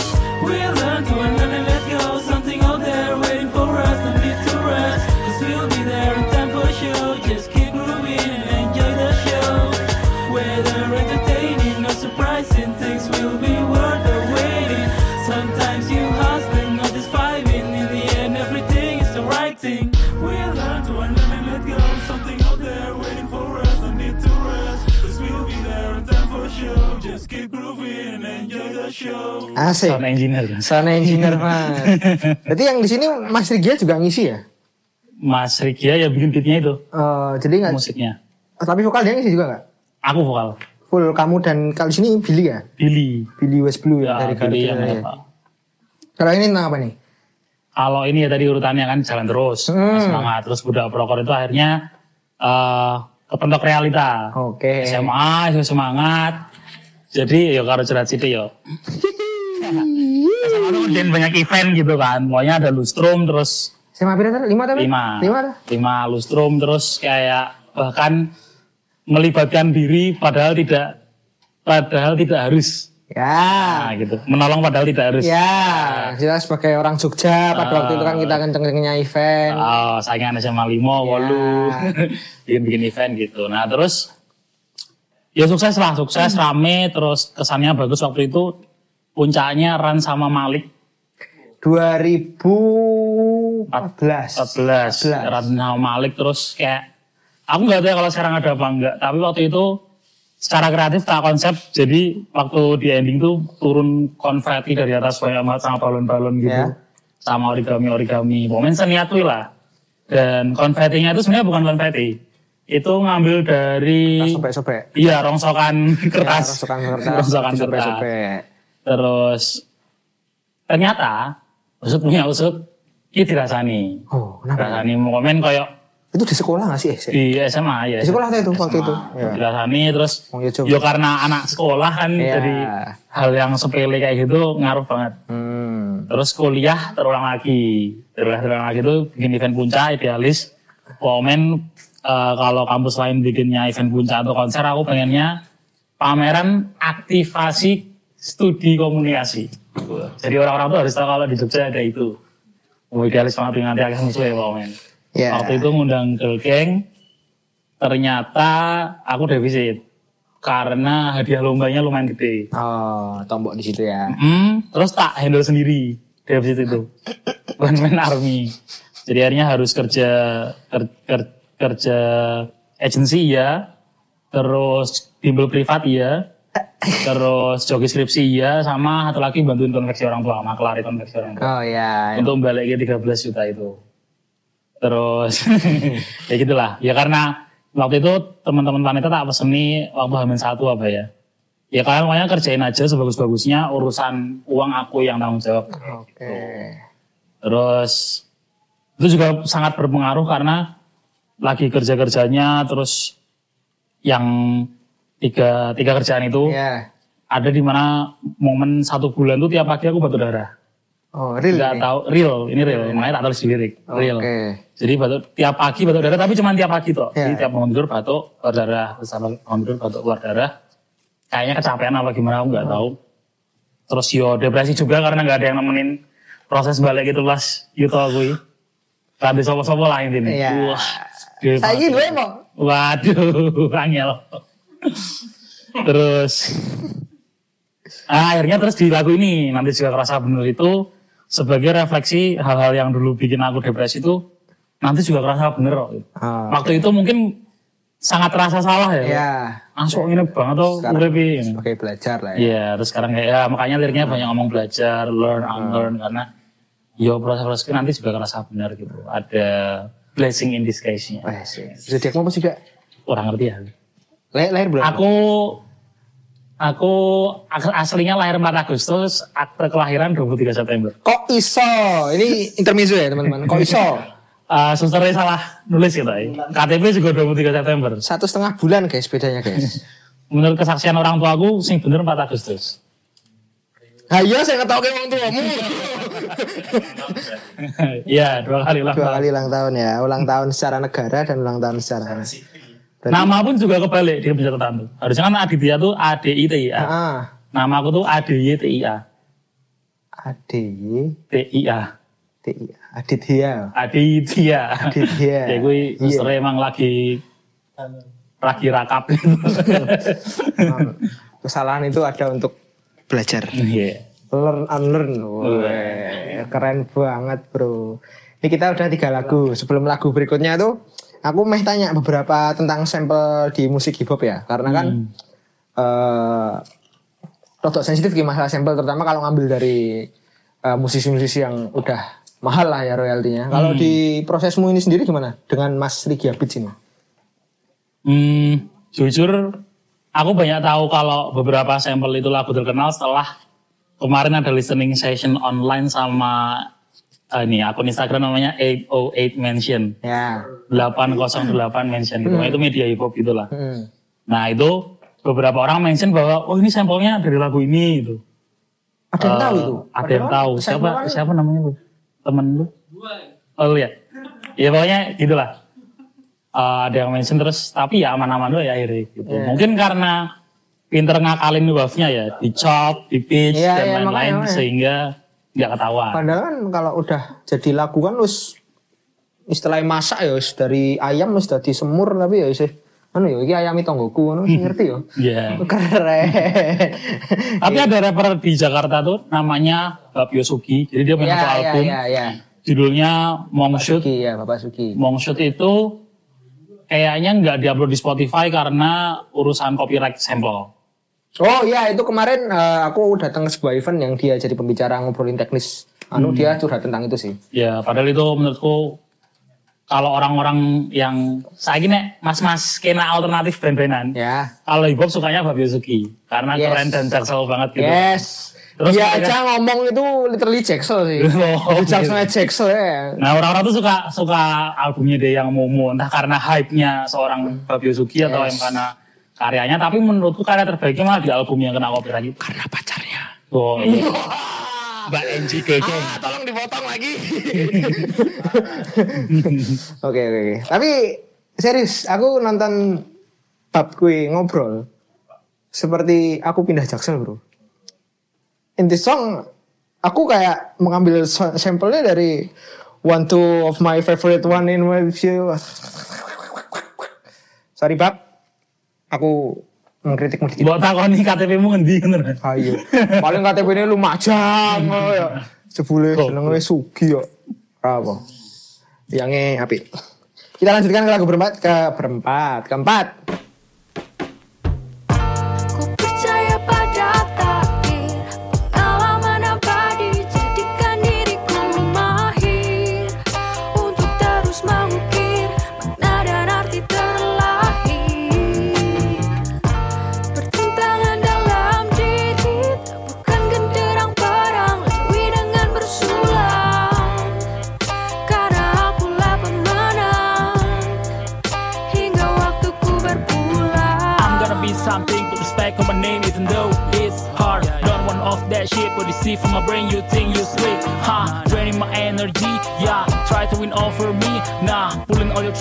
We Asik. Sound engineer. Sound engineer mas. *laughs* Berarti yang di sini Mas Rigia juga ngisi ya? Mas Rigia ya bikin beatnya itu, Eh, jadi nggak, musiknya. tapi vokal dia ngisi juga nggak? Aku vokal. Full kamu dan kalau di sini Billy ya? Billy. Billy West Blue ya, Ya, dari Billy yang ya. Kalau ini tentang apa nih? Kalau ini ya tadi urutannya kan jalan terus, Hmm. semangat. Terus budak prokor itu akhirnya eh kepentok realita. Oke. SMA, itu semangat. Jadi ya karo cerat situ yo. *laughs* SMA itu dan banyak event gitu kan. Pokoknya ada lustrum terus Sama berapa? Lima tapi? lima. Lima tuh? Lima lustrum terus kayak bahkan melibatkan diri padahal tidak padahal tidak harus. Ya. Nah gitu. Menolong padahal tidak harus. Ya, kita sebagai orang Jogja pada waktu itu kan kita kenceng-kencengnya event. Oh, saingan SMA lima, walu, *laughs* bikin-bikin event gitu. Nah terus ya sukses lah, sukses rame, terus kesannya bagus waktu itu. Puncaknya Ran sama Malik 2000 14. 14 14. Radin sama Malik terus kayak aku nggak tahu ya kalau sekarang ada apa enggak tapi waktu itu secara kreatif tak konsep jadi waktu di ending tuh turun konfeti dari atas banyak banget sama balon-balon gitu Ya. sama origami-origami momen seniat tuh lah dan konfetinya itu sebenarnya bukan konfeti itu ngambil dari Sobek-sobek. iya rongsokan kertas Ya, rongsokan kertas. rongsokan kertas *laughs* Sobek-sobek. Terus ternyata usut punya usut ini dirasani Oh, kenapa? dirasani komen kayak Itu di sekolah gak sih? Di SMA ya. Di sekolah itu waktu itu. Ya. Dirasani terus Oh, ya, yo karena anak sekolah kan Iya. jadi hal yang sepele kayak gitu ngaruh banget. Hmm. Terus kuliah terulang lagi. Terulang, terulang lagi itu bikin event puncak idealis. Komen eh, kalau kampus lain bikinnya event puncak atau konser aku pengennya pameran aktivasi studi komunikasi. Jadi orang-orang tuh harus tahu kalau di Jogja ada itu. Idealis banget dengan nanti akan sesuai komen. Ya. Waktu itu ngundang girl gang, ternyata aku defisit. Karena hadiah lombanya lumayan gede. Oh, tombok di situ ya. Hmm, terus tak handle sendiri defisit itu. One man army. Jadi akhirnya harus kerja ker- ker- kerja agency ya, terus bimbel privat ya, terus joki skripsi ya, sama satu lagi bantuin konveksi orang tua, maklari konveksi orang tua Oh ya. untuk balik ke 13 juta itu. Terus *laughs* ya gitulah. Ya karena waktu itu teman-teman wanita tak peseni waktu hamil satu apa ya. Ya kalian pokoknya kerjain aja sebagus-bagusnya urusan uang aku yang tanggung jawab. Oke. Terus itu juga sangat berpengaruh karena lagi kerja-kerjanya terus yang tiga tiga kerjaan itu Ya. ada di mana momen satu bulan tuh tiap pagi aku batuk darah. Oh, real nih? tahu real, ini real, makanya tak tulis di lirik. Real. Oke. Jadi batuk tiap pagi batuk darah tapi cuma tiap pagi tuh. Jadi Ya. tiap bangun tidur batuk keluar darah, terus bangun tidur batuk keluar darah. Kayaknya kecapean apa gimana aku nggak tahu. Terus yo depresi juga karena nggak ada yang nemenin proses balik itu pas Yuto aku. Tadi sopo-sopo lah intinya. Iya. Wah. banget. gue mau. Waduh, *laughs* angel. *laughs* terus ah, akhirnya terus di lagu ini nanti juga kerasa bener itu sebagai refleksi hal-hal yang dulu bikin aku depresi itu nanti juga kerasa bener kok. Ah, Waktu itu mungkin sangat terasa salah ya. Ya. Langsung ini banget tuh ini. Sebagai belajar lah ya. Iya, terus sekarang kayak ya makanya liriknya banyak ngomong belajar, learn, unlearn karena yo proses-proses nanti juga kerasa benar gitu. Ada blessing in disguise-nya. Zodiakmu apa sih gak? Orang ngerti ya. Lahir, lahir bulan? Aku aku as- aslinya lahir 4 Agustus, akte kelahiran 23 September. Kok iso? Ini intermezzo ya teman-teman. Kok iso? Uh, *laughs* susternya salah nulis gitu ya. KTP juga 23 September. Satu setengah bulan guys bedanya guys. *laughs* Menurut kesaksian orang tua aku, sing bener 4 Agustus. Hayo saya nggak tahu kayak orang tuamu. *laughs* Iya, dua kali lah. Dua kali ulang tahun ya. Ulang tahun secara negara dan ulang tahun secara. Berarti- Nama pun juga kebalik di pencatatan tuh. Harusnya kan Aditya tuh A D I T I A. Ah, Nama aku tuh A D Y T I A. Adi, T I A. Di, Aditya. Aditya. Aditya. *laughs* Ya gue Iya. suster emang lagi lagi rakap. Kesalahan itu ada untuk belajar. Iya. Learn unlearn. Wah, keren banget bro. Ini kita udah tiga lagu. Sebelum lagu berikutnya tuh, aku meh tanya beberapa tentang sampel di musik hip hop ya. Karena kan eh rodok sensitif di masalah sampel, terutama kalau ngambil dari eh, musisi-musisi yang udah mahal lah ya royaltinya. Kalau di prosesmu ini sendiri gimana dengan Mas Rigi Abid ini? Hmm, jujur aku banyak tahu kalau beberapa sampel itu lagu terkenal setelah kemarin ada listening session online sama eh, ini akun Instagram namanya 808 Mention. Ya. 808 Mention gitu. Itu media hip hop itulah. Hmm. Nah, itu beberapa orang mention bahwa oh ini sampelnya dari lagu ini gitu. Ada yang tahu Eh, itu? Ada yang tahu. Siapa sampel- siapa namanya lu? Temen lu? Oh lu ya? Ya pokoknya gitulah. Eh, ada yang mention terus tapi ya aman-aman dulu ya akhirnya gitu. Iya. Mungkin karena pinter ngakalin wave-nya ya, di chop, di pitch Iya, dan iya, lain-lain makanya. sehingga nggak ketahuan. Padahal kan kalau udah jadi lagu kan wis istilahnya masak ya wis dari ayam wis dari semur tapi ya wis anu ya iki ayam tonggoku anu wis ngerti ya. Iya. *laughs* Keren. Tapi ada rapper di Jakarta tuh namanya Bab Yosugi. Jadi dia punya ya, satu ya, album. ya, ya. judulnya Mongshoot. Suki ya Bapak Suki. Mongshoot itu kayaknya nggak diupload di Spotify karena urusan copyright sampel. Oh iya itu kemarin eh, aku datang ke sebuah event yang dia jadi pembicara ngobrolin teknis. Anu dia curhat tentang itu sih. Ya, padahal itu menurutku kalau orang-orang yang saya gini mas-mas skena alternatif band-bandan, Ya. kalau hip hop sukanya Fabio Suki karena Yes. keren dan jaksel banget gitu. Yes. Terus dia mereka- aja ngomong itu literally Jacksel sih. *laughs* Oh, Itu Jacksel Jacksel ya. Nah orang-orang tuh suka suka albumnya dia yang Momo entah karena hype-nya seorang Fabio Suki atau Yes. yang karena karyanya tapi menurutku karya terbaiknya malah di album yang kena copyright itu Karena pacarnya. oh, iya. Mbak Enji Keke Ah, tolong dipotong lagi. *laughs* Oke oke oke. Tapi serius, aku nonton bab kue ngobrol seperti aku pindah Jaksel bro. In this song, aku kayak mengambil sampelnya dari one two of my favorite one in my view. Sorry bab, aku mengkritikmu dikit. Mbok takoni KTP-mu ngendi ngono. Ayo. Paling KTP ini Lumajang ngono ya. Jebule jenenge Sugi ya. Apa? Yange apik. Kita lanjutkan ke lagu berempat ke berempat, keempat.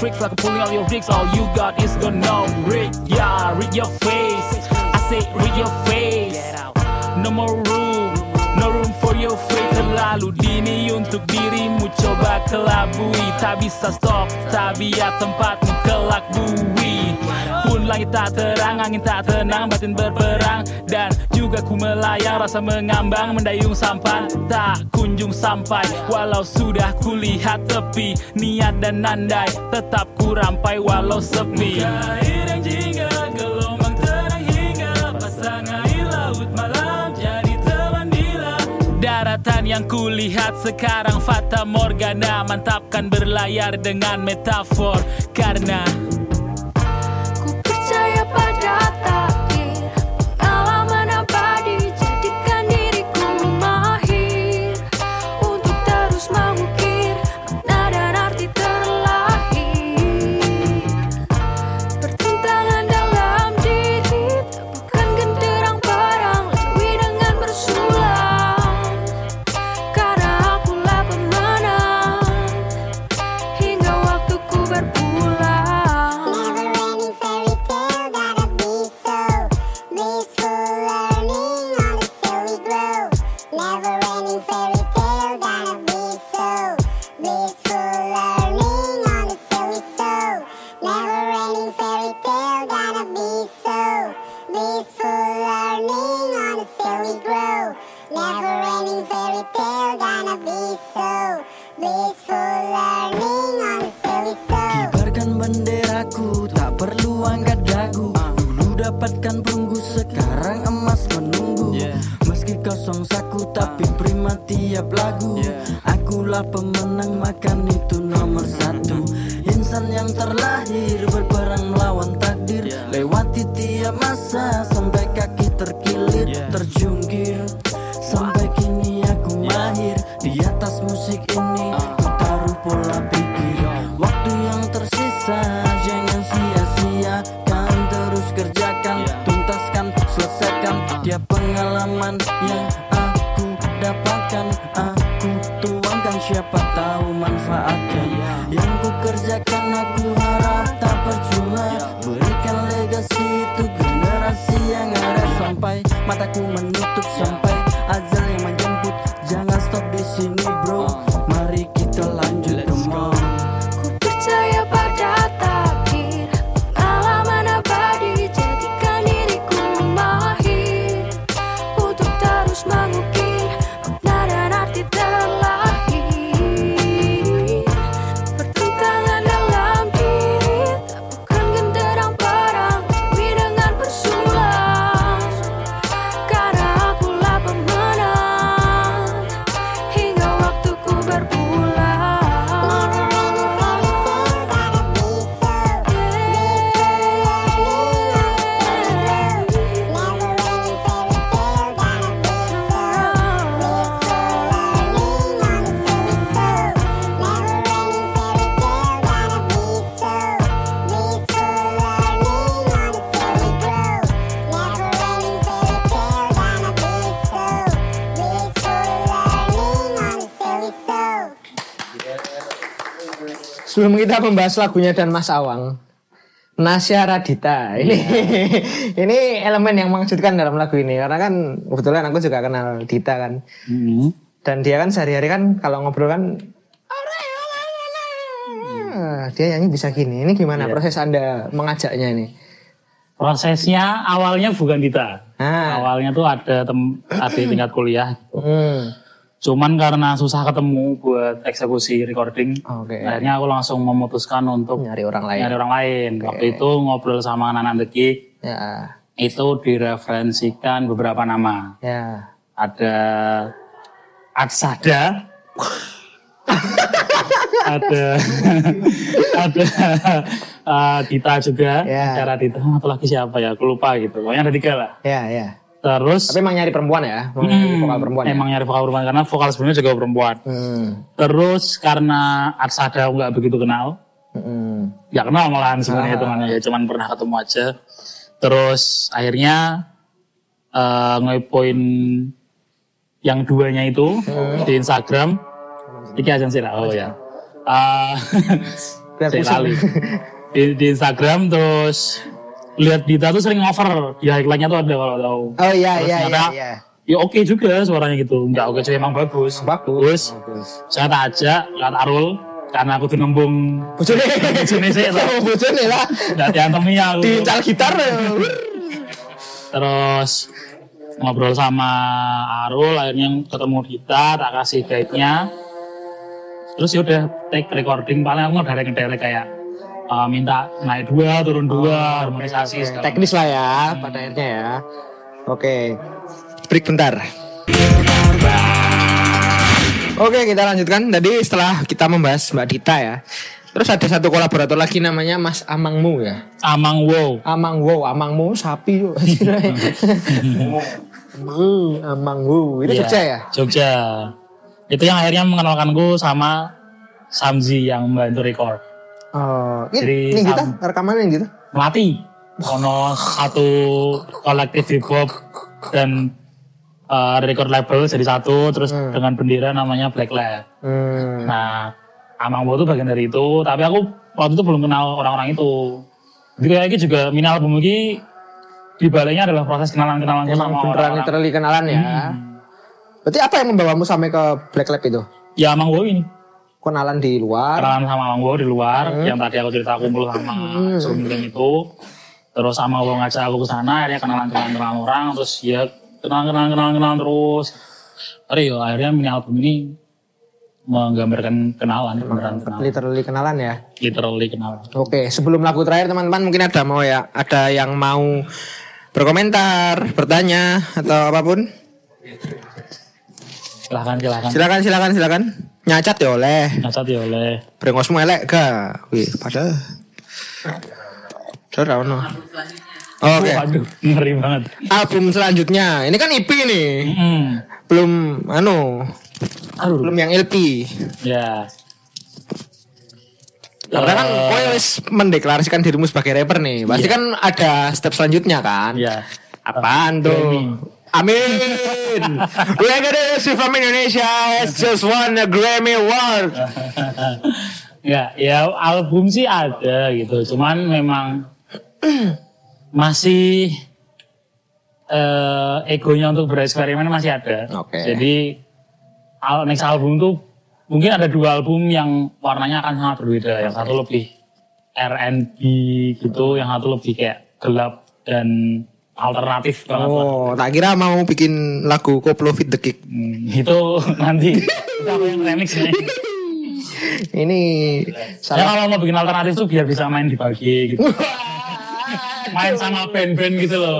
Tricks like pulling all your tricks. All you got is gonna know, read, yeah, read your face. I say read your face. No more Terlalu dini untuk dirimu. Coba kelabui Tak bisa stop, tak biar tempatmu kelak bui. Pun langit tak terang, angin tak tenang, batin berperang. Dan juga ku melayang, rasa mengambang, mendayung sampan. Tak kunjung sampai, walau sudah kulihat tepi. Niat dan nandai, tetap ku rampai walau sepi Daratan yang kulihat sekarang Fata Morgana Mantapkan berlayar dengan metafor. Karena Ku percaya pada Kibarkan benderaku Tak perlu angkat dagu Dulu dapatkan perunggu Sekarang emas menunggu. Meski kosong saku Tapi prima tiap lagu. Akulah pemenang Makan itu nomor satu. Insan yang terlahir Berperang Sebelum kita membahas lagunya dan Mas Awang, Nasya Radita. Ini *laughs* ini elemen yang mengejutkan dalam lagu ini karena kan kebetulan aku juga kenal Dita kan. Hmm. Dan dia kan sehari-hari kan kalau ngobrol kan Ah, dia nyanyi bisa gini. Ini gimana proses Anda mengajaknya ini? Prosesnya awalnya bukan Dita. Ah. Awalnya tuh ada tem adik tingkat kuliah. gitu. Hmm. Cuman karena susah ketemu buat eksekusi recording, Oke. akhirnya aku langsung memutuskan untuk Nyari orang lain. nyari orang lain. Waktu itu ngobrol sama Nana Deki, Ya. itu direferensikan beberapa nama. Ya. Ada Aksada, ada *laughs* ada uh, Dita juga, Ya. cara Dita atau lagi siapa ya, aku lupa gitu. Pokoknya ada tiga lah. Ya, ya. Terus Tapi emang nyari perempuan ya? Mau nyari Hmm, vokal perempuan ya? emang nyari vokal perempuan karena vokal sebelumnya juga perempuan. Hmm. Terus karena Aksada aku nggak begitu kenal, Hmm. nggak kenal malahan sebenarnya Ah. hitungannya ya cuman pernah ketemu aja. Terus akhirnya eh ngepoin yang duanya itu Hmm. di Instagram. Iki aja sih oh ya. Eh, *laughs* kali. di, di Instagram terus lihat Dita tuh sering over di highlightnya tuh ada kalau tahu. Oh iya, Terus iya, iya, ternyata, iya. Ya oke juga suaranya gitu. Enggak oke cuma emang bagus. Bagus. Terus saya tak ajak lihat Arul karena aku tuh nembung Bojone. bojone sih tuh. *laughs* Oh, bojone lah. Nggak diantemi aku. Diincal gitar. Terus ngobrol sama Arul akhirnya ketemu Dita tak kasih guide-nya. Terus ya udah take recording paling aku ngedirect ngedirect kayak uh, minta naik dua turun dua harmonisasi segala Teknis lah ya pada akhirnya ya. Oke. Break bentar. Oke kita lanjutkan. Tadi setelah kita membahas Mbak Dita ya. Terus ada satu kolaborator lagi namanya Mas Amangmu ya. Amang wow. Amang wow, Amangmu sapi yuk. *laughs* Hmm, Amangmu. Itu Iya, Jogja ya? Jogja. Itu yang akhirnya mengenalkanku sama Samzi yang membantu record. Ini, Jadi ini kita rekaman ini gitu. Melati. Ono satu kolektif hip hop dan uh, record label jadi satu terus dengan bendera namanya Black Lab. Hmm. Nah, Amang Bo itu bagian dari itu, tapi aku waktu itu belum kenal orang-orang itu. Jadi kayak ini juga mini album ini di baliknya adalah proses kenalan-kenalan Emang sama beneran orang-orang. literally kenalan ya. Berarti apa yang membawamu sampai ke Black Lab itu? Ya Amang Bo ini. Kenalan di luar. kenalan sama Amang Wo di luar yang tadi aku cerita kumpul sama Surmiling itu terus sama Wo ngajak aku ke sana akhirnya kenalan kenalan kenalan orang terus ya kenalan kenalan kenalan kenalan terus Aduh ya akhirnya mini album ini menggambarkan kenalan beneran kenalan Literally kenalan ya. literally kenalan Oke, sebelum lagu terakhir teman-teman mungkin ada mau ya, ada yang mau berkomentar, bertanya atau apa pun. Silahkan silahkan Silakan silakan silakan. Nyacat ya oleh. nyacat ya oleh Brengosmu elek ga? Wih, pada. Sudah ono. Oke. waduh ngeri banget Album selanjutnya. Ini kan EP nih. Hmm. Belum anu. aduh Belum yang LP. ya Karena kan kau harus mendeklarasikan dirimu sebagai rapper nih. Pasti Iya. kan ada step selanjutnya kan? ya Apaan tuh? Grammy. Amin. We're gonna see from Indonesia has just won a Grammy Award. ya ya album sih ada gitu cuman memang masih eh egonya untuk bereksperimen masih ada Oke. jadi al next album tuh mungkin ada dua album yang warnanya akan sangat berbeda yang satu lebih R&B gitu yang satu lebih kayak gelap dan alternatif banget lah. Oh, tak kira mau bikin lagu Koplo Fit The Kick. Hmm, itu nanti aku yang remix ini Ini Saya kalau mau bikin alternatif tuh biar bisa main di pagi gitu. *laughs* main sama band-band gitu loh.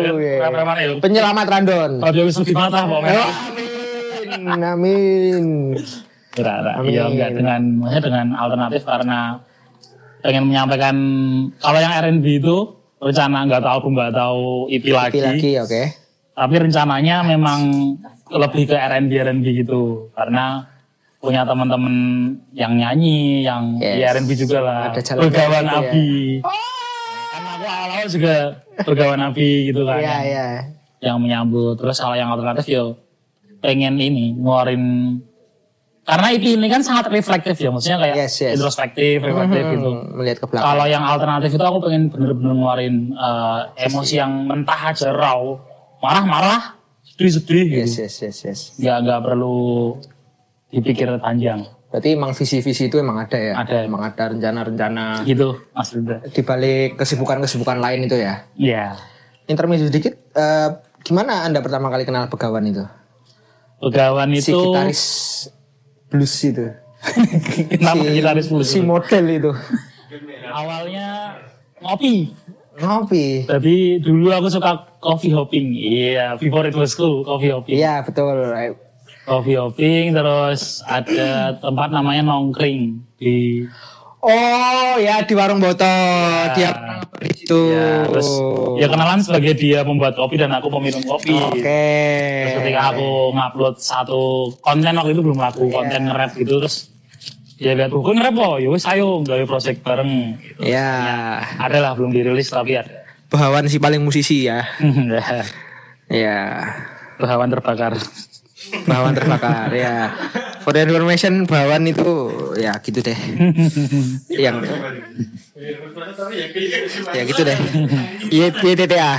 Oh, iya. Berapa mana ya? penyelamat Randon. Bisa lebih mata pokoknya. Oh, amin, amin. Enggak. Amin. Iya, enggak dengan maksudnya dengan alternatif karena pengen menyampaikan kalau yang R&B itu rencana nggak tahu album nggak tahu EP lagi. Lagi lagi, oke. Tapi rencananya memang lebih ke R&B R&B gitu karena punya teman-teman yang nyanyi, yang Yes. di R&B juga lah. Ada Bergawan gitu ya. Abi. Karena aku awal-awal juga bergawan Abi gitu kan. Iya, yang- iya. Yang menyambut. Terus kalau yang alternatif yo pengen ini ngeluarin karena EP ini kan sangat reflektif ya maksudnya kayak Yes, yes. introspektif reflektif Hmm, gitu Melihat ke belakang. kalau yang alternatif itu aku pengen bener-bener ngeluarin eh, emosi yang mentah aja raw marah-marah sedih-sedih gitu Yes, yes, yes, yes. nggak nggak perlu dipikir panjang Berarti emang visi-visi itu emang ada ya? Ada. Emang ada rencana-rencana gitu Mas di balik kesibukan-kesibukan lain itu ya. ya Intermezzo sedikit, eh, gimana Anda pertama kali kenal Begawan itu? Begawan Si itu gitaris blues itu. kenapa gitaris blues Si model itu. awalnya ngopi Ngopi. tapi dulu aku suka coffee hopping iya before it was cool coffee hopping Iya, betul. coffee hopping terus ada tempat namanya nongkring di Oh, ya di warung botol. Dia itu. ya, terus ya kenalan sebagai dia membuat kopi dan aku peminum kopi Oke. terus ketika aku ngupload satu konten waktu itu belum laku konten nge-rap gitu terus dia lihat oh nge-rap kok yowes ayo gawe project bareng gitu. Ya, ada lah belum dirilis tapi ada Bahawan si paling musisi ya. *laughs* Ya. Bahawan terbakar Bahawan terbakar ya. *laughs* For the information Bahawan itu ya gitu deh. *laughs* Yang ya gitu deh. YTTA.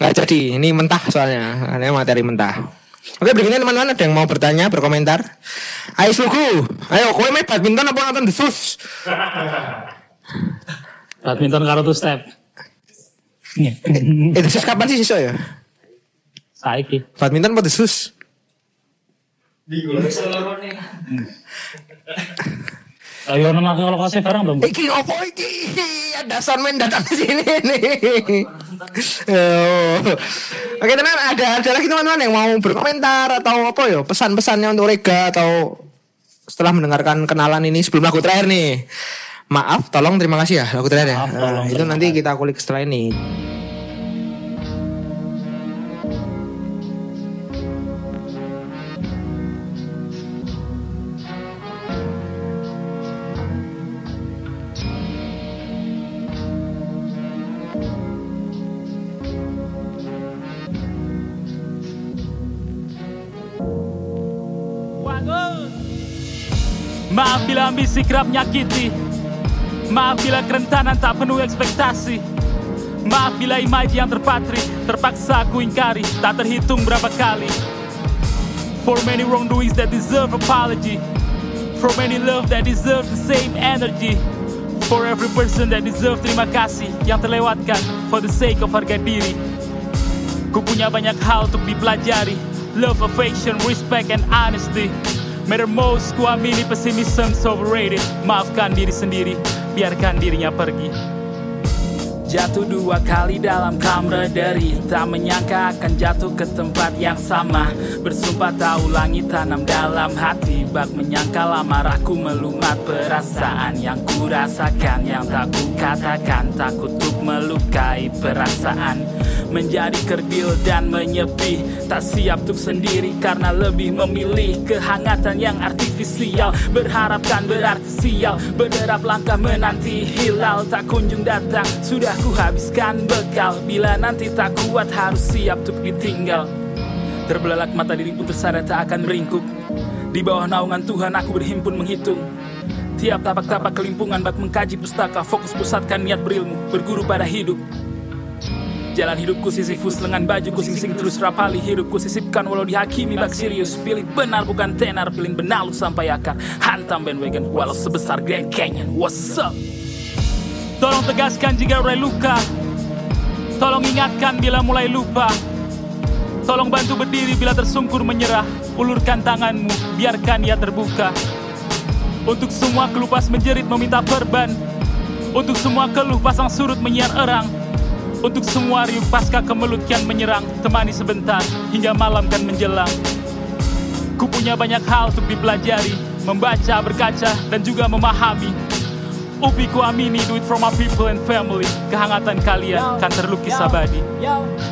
Nggak jadi. Ini mentah soalnya. Ini materi mentah. Oke berikutnya teman-teman ada yang mau bertanya, berkomentar. Ayo Suku, ayo kowe main badminton apa nonton desus? badminton karo two step Eh desus kapan sih siswa ya? saiki Badminton apa desus? *laughs* ayo nang kalau kasih bareng dong Iki opo iki? Ada soundman datang ke sini nih. *laughs* Oh. Oke teman, ada ada lagi teman-teman yang mau berkomentar atau apa ya pesan-pesannya untuk Rega atau setelah mendengarkan kenalan ini sebelum lagu terakhir nih. Maaf, tolong terima kasih ya lagu terakhir ya. Maaf, tolong, Nah, itu terima nanti kita kulik setelah ini. Ambisi kerap nyakiti. Maaf bila kerentanan tak penuh ekspektasi. Maaf bila image yang terpatri. Terpaksa aku ingkari. Tak terhitung berapa kali. For many wrongdoings that deserve apology. For many love that deserve the same energy. For every person that deserve terima kasih Yang terlewatkan for the sake of harga diri. Ku punya banyak hal untuk dipelajari. Love, affection, respect, and honesty Matter most, ku amini pessimism overrated Maafkan diri sendiri, biarkan dirinya pergi. Jatuh dua kali dalam camaraderie Tak menyangka akan jatuh ke tempat yang sama. Bersumpah tak ulangi tanam dalam hati. Bak menyangka lama aku melumat perasaan Yang ku rasakan, yang tak ku katakan Takut untuk melukai perasaan Menjadi kerdil dan menyepi. Tak siap untuk sendiri karena lebih memilih Kehangatan yang artifisial. Berharapkan berarti sial Berderap langkah menanti hilal. Tak kunjung datang Sudah ku habiskan bekal. Bila nanti tak kuat harus siap untuk ditinggal. Terbelalak mata diri pun tersadar tak akan meringkuk. Di bawah naungan Tuhan aku berhimpun menghitung. Tiap tapak-tapak kelimpungan bak mengkaji pustaka. Fokus pusatkan niat berilmu Berguru pada hidup Jalan hidupku sisifus lengan bajuku sing-sing terus rapali Hidupku sisipkan walau dihakimi bak serius Pilih benar bukan tenar Pilih benalut sampai akar. Hantam bandwagon walau sebesar Grand Canyon. What's up? Tolong tegaskan jika urai luka. Tolong ingatkan bila mulai lupa. Tolong bantu berdiri bila tersungkur menyerah. Ulurkan tanganmu, biarkan ia terbuka. Untuk semua kelupas menjerit meminta perban. Untuk semua keluh pasang surut menyiar erang Untuk semua riuh pasca kemelut kian menyerang Temani sebentar hingga malam kan menjelang. Ku punya banyak hal untuk dipelajari Membaca, berkaca, dan juga memahami Upi ku amini do it from my people and family. Kehangatan kalian kan terlukis abadi.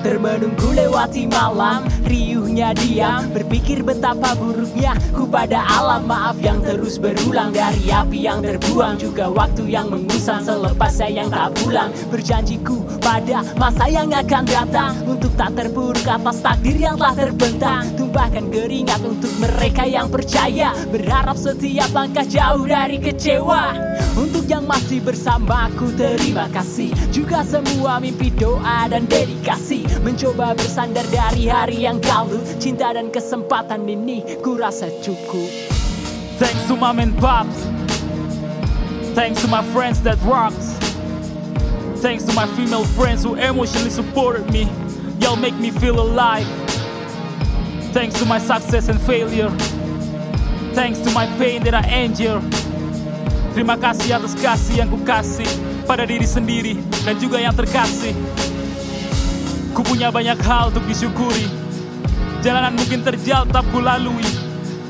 termenunggu lewati malam Riuhnya diam. Berpikir betapa buruknya Ku pada alam. Maaf yang terus berulang Dari api yang terbuang. Juga waktu yang mengusang Selepas saya yang tak pulang. Berjanjiku pada masa yang akan datang. Untuk tak terpuruk atas takdir yang telah terbentang. Tumpahkan keringat untuk mereka yang percaya. Berharap setiap langkah jauh dari kecewa. Untuk yang masih bersamaku terima kasih. Juga semua mimpi doa dan dedikasi. Mencoba bersandar dari hari yang lalu. Cinta dan kesempatan ini ku rasa cukup. Thanks to mom and pops. Thanks to my friends that rocks. Thanks to my female friends who emotionally supported me. Y'all make me feel alive. Thanks to my success and failure. Thanks to my pain that I endure Terima kasih atas kasih yang ku kasih Pada diri sendiri dan juga yang terkasih. Ku punya banyak hal untuk disyukuri. Jalanan mungkin terjal tak ku lalui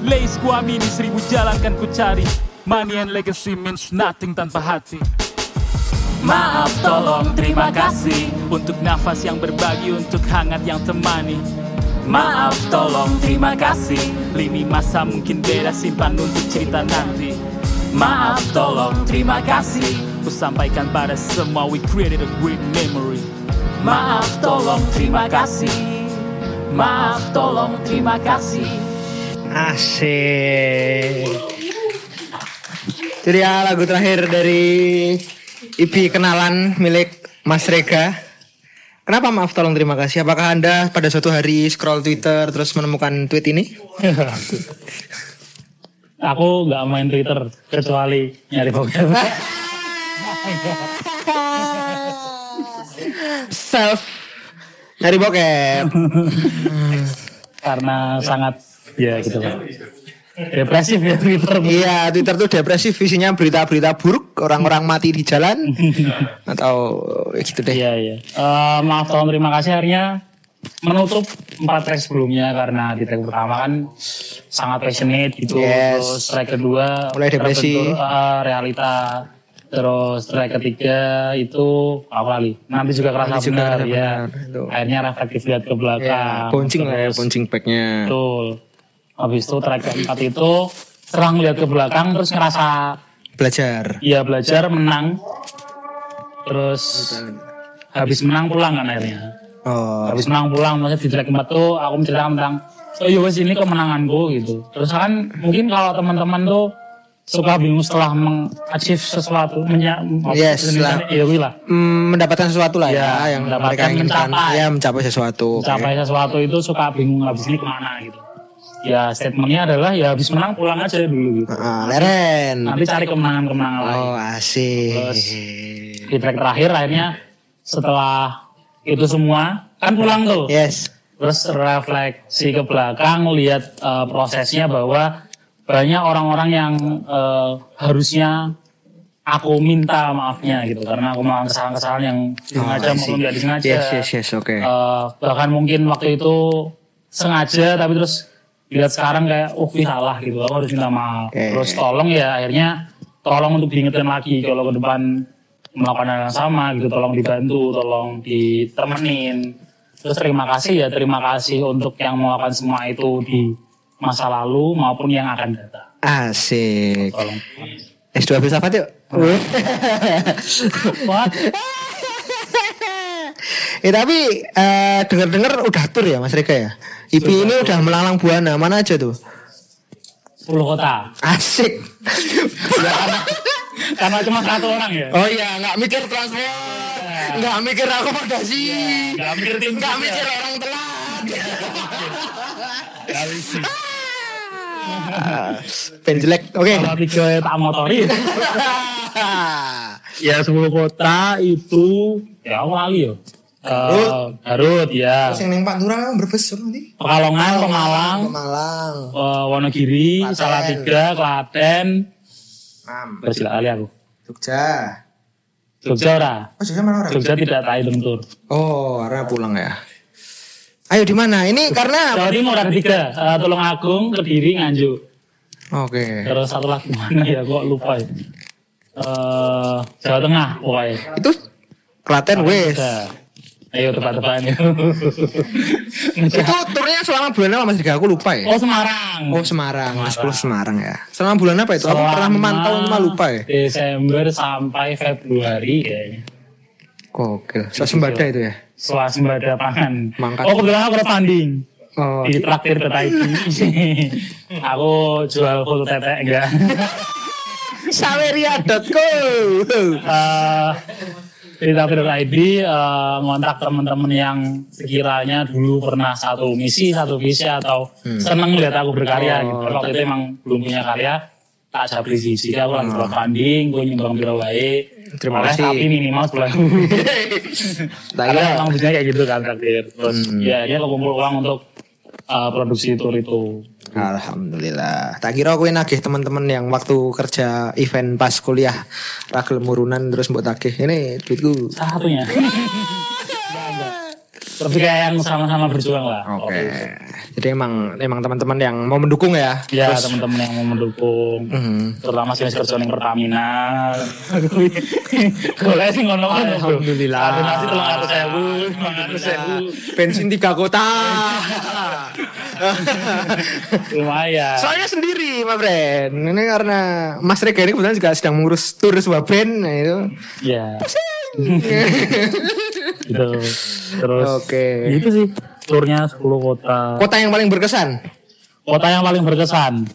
Lace ku amini seribu jalan kan ku cari Money and legacy means nothing tanpa hati. Maaf tolong terima kasih Untuk nafas yang berbagi Untuk hangat yang temani. Maaf tolong terima kasih. Lini masa mungkin beda simpan untuk cerita nanti Maaf tolong terima kasih Ku sampaikan pada semua We created a great memory Maaf tolong terima kasih Maaf tolong terima kasih Asik. Itu dia lagu terakhir dari EP kenalan milik Mas Rega. Kenapa maaf tolong terima kasih? Apakah Anda pada suatu hari scroll Twitter terus menemukan tweet ini? *laughs* Aku nggak main Twitter kecuali nyari bokep. Self nyari bokep. Karena sangat ya gitu lah. Depresif ya Twitter. Iya, Twitter tuh depresif isinya berita-berita buruk, orang-orang mati di jalan *laughs* atau ya gitu deh. Iya iya. Eh, maaf tolong terima kasih akhirnya menutup empat track sebelumnya karena di track pertama kan sangat passionate gitu. Yes. Terus track kedua Mulai depresi. terbentur, eh, realita. Terus track ketiga itu apa lagi? Nanti juga kerasa Nanti juga benar ya. benar. Akhirnya reflektif lihat ke Ya, belakang. bouncing lah ya, bouncing backnya. Betul. Habis itu track keempat itu serang lihat ke belakang terus ngerasa Belajar. ya belajar menang. Terus habis menang pulang kan akhirnya. Oh, Habis menang pulang maksudnya di track keempat tuh aku menceritakan tentang oh iya wes ini kemenanganku gitu. Terus kan mungkin kalau teman-teman tuh suka bingung setelah mengachieve sesuatu menya Yes, lah. iya wih lah mm, mendapatkan sesuatu lah ya, Ya, yang mendapatkan, mereka inginkan. mencapai. Ya, mencapai sesuatu. Mencapai sesuatu itu suka bingung habis ini ke mana gitu. Ya statementnya adalah ya habis menang pulang aja dulu gitu. Ah, leren. Nanti cari kemenangan-kemenangan lain. Oh, asik. Terus di track terakhir akhirnya setelah itu semua kan pulang tuh. Yes. Terus refleksi ke belakang lihat eh, prosesnya bahwa banyak orang-orang yang eh, harusnya aku minta maafnya gitu karena aku melakukan kesalahan-kesalahan yang disengaja I see. maupun tidak disengaja. Yes, yes, yes, oke. Eh, bahkan mungkin waktu itu sengaja tapi terus lihat sekarang kayak oh ini salah gitu aku harus minta maaf Oke. terus tolong ya akhirnya tolong untuk diingetin lagi kalau ke depan melakukan hal yang sama gitu tolong dibantu tolong ditemenin terus terima kasih ya terima kasih untuk yang melakukan semua itu di masa lalu maupun yang akan datang Asik. tolong S2 filsafat yuk. *laughs* Eh tapi eh, dengar-dengar udah tur ya Mas Rega ya. IP ini udah melalang buana mana aja tuh? 10 kota Asik. karena *laughs* cuma satu orang ya oh iya, nggak mikir transport, nggak mikir akomodasi, nggak mikir tim nggak mikir orang telat. Nggak bisa. Pen jelek, oke. kalau tiga tak motori *laughs* ya 10 kota itu ya aku lali ya Eh, Garut ya Terus yang neng Pantura berbes nanti. Pekalongan Pemalang Pemalang. eh, Wonogiri Klaten. Salatiga Klaten Enam. Berjila kali aku Jogja. Jogja ora Oh Jogja mana orang? Jogja tidak tak hitung tur Oh, karena pulang ya. Ayo di mana? Ini karena *laughs* Jawa Timur ada tiga eh, Tulungagung Kediri Nganjuk Oke. terus satu lagi mana ya kok lupa ya eh Jawa Tengah pokoknya. Itu Klaten wes. Ayo tebak-tebakan yuk. Itu turnya selama bulan apa Mas Rika? Aku lupa ya. oh Semarang. Oh Semarang, Mas Puluh Semarang ya. Selama bulan apa itu? Aku pernah Selama memantau cuma lupa ya. Desember sampai Februari kayaknya. Oke, swasembada itu ya. Swasembada pangan. Mangkat. Oh kebetulan aku tanding Oh, di traktir *laughs* aku jual foto tetek enggak. *laughs* saweria.co. Eh, traktir.id eh, ngontak teman-teman yang sekiranya dulu pernah satu misi, satu visi atau seneng lihat aku berkarya gitu. Waktu itu emang belum punya karya, tak sabri sih. Jadi aku lagi crowdfunding, gue nyumbang biro wae. Terima Oleh, kasih. Tapi minimal sebulan. Tak *laughs* Karena kira- emang bisnisnya kayak gitu kan traktir. Terus ya dia kumpul uang untuk uh, produksi tour itu. Alhamdulillah. Tak kira aku nagih teman-teman yang waktu kerja event pas kuliah ragel murunan terus mbok tagih. Ini duitku. Salah satunya. *laughs* Tapi kayak yang sama-sama berjuang lah. Oke. itu. Jadi emang emang teman-teman yang mau mendukung ya. Ya teman-teman yang mau mendukung. Hmm. Terutama sih kerja yang Pertamina. *laughs* Kalau sih ngono kan. Alhamdulillah. Ada nasi telur ratus sewu, lima ratus sewu. Bensin tiga kota. *laughs* Lumayan. Soalnya sendiri, my friend. Ini karena Mas Rega ini kebetulan juga sedang mengurus tur sebuah band, nah itu. Ya. Gitu. Terus. Oke. Itu sih. Turnya 10 kota. Kota yang paling berkesan. Kota yang paling berkesan.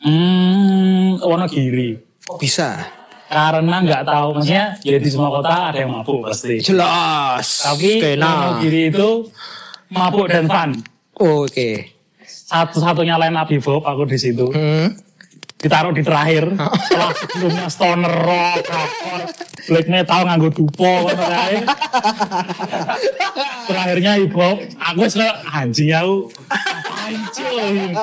Hmm, Wonogiri. Kok bisa? Karena nggak tahu, maksudnya ya di semua kota ada yang mabuk pasti. Jelas. Tapi nah. Wonogiri itu mabuk dan fun. Oke. Satu-satunya line up hip hop aku di situ. Hmm. Ditaruh di terakhir. Setelah sebelumnya stoner rock, hardcore, black metal nganggo dupo kae. Terakhirnya hip hop. Aku suka anjing aku. Cuy?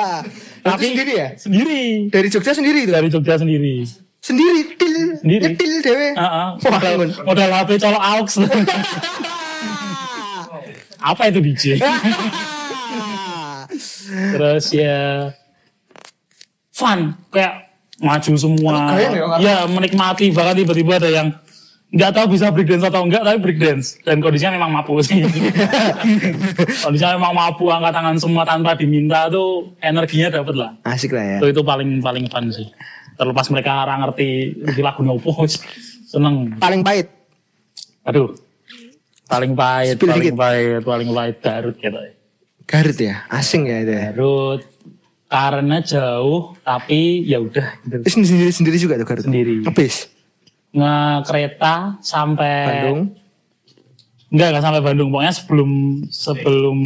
Tapi sendiri ya? Sendiri. Dari Jogja sendiri itu? Dari Jogja sendiri. Sendiri, til. Sendiri. Nyetil dewe. Heeh. Wah, modal, modal HP colok aux. *laughs* Apa itu DJ? *laughs* Terus ya fun kayak maju semua. Ya, Kak? Ya menikmati bahkan tiba-tiba ada yang nggak tahu bisa breakdance atau enggak tapi breakdance dan kondisinya memang mabuk sih. *laughs* kondisinya memang mabuk angkat tangan semua tanpa diminta tuh energinya dapet lah. Asik lah ya. Itu, itu paling paling fun sih. Terlepas mereka orang ngerti iki lagu nopo seneng. Paling pahit. Aduh. Paling pahit, Spill paling dikit. pahit, paling pahit Garut gitu. Garut ya, asing ya itu ya. Garut karena jauh tapi ya udah gitu. Itu sendiri sendiri juga tuh Garut. Sendiri. Ngebis. Ngekereta sampai Bandung. Enggak, enggak sampai Bandung. Pokoknya sebelum sebelum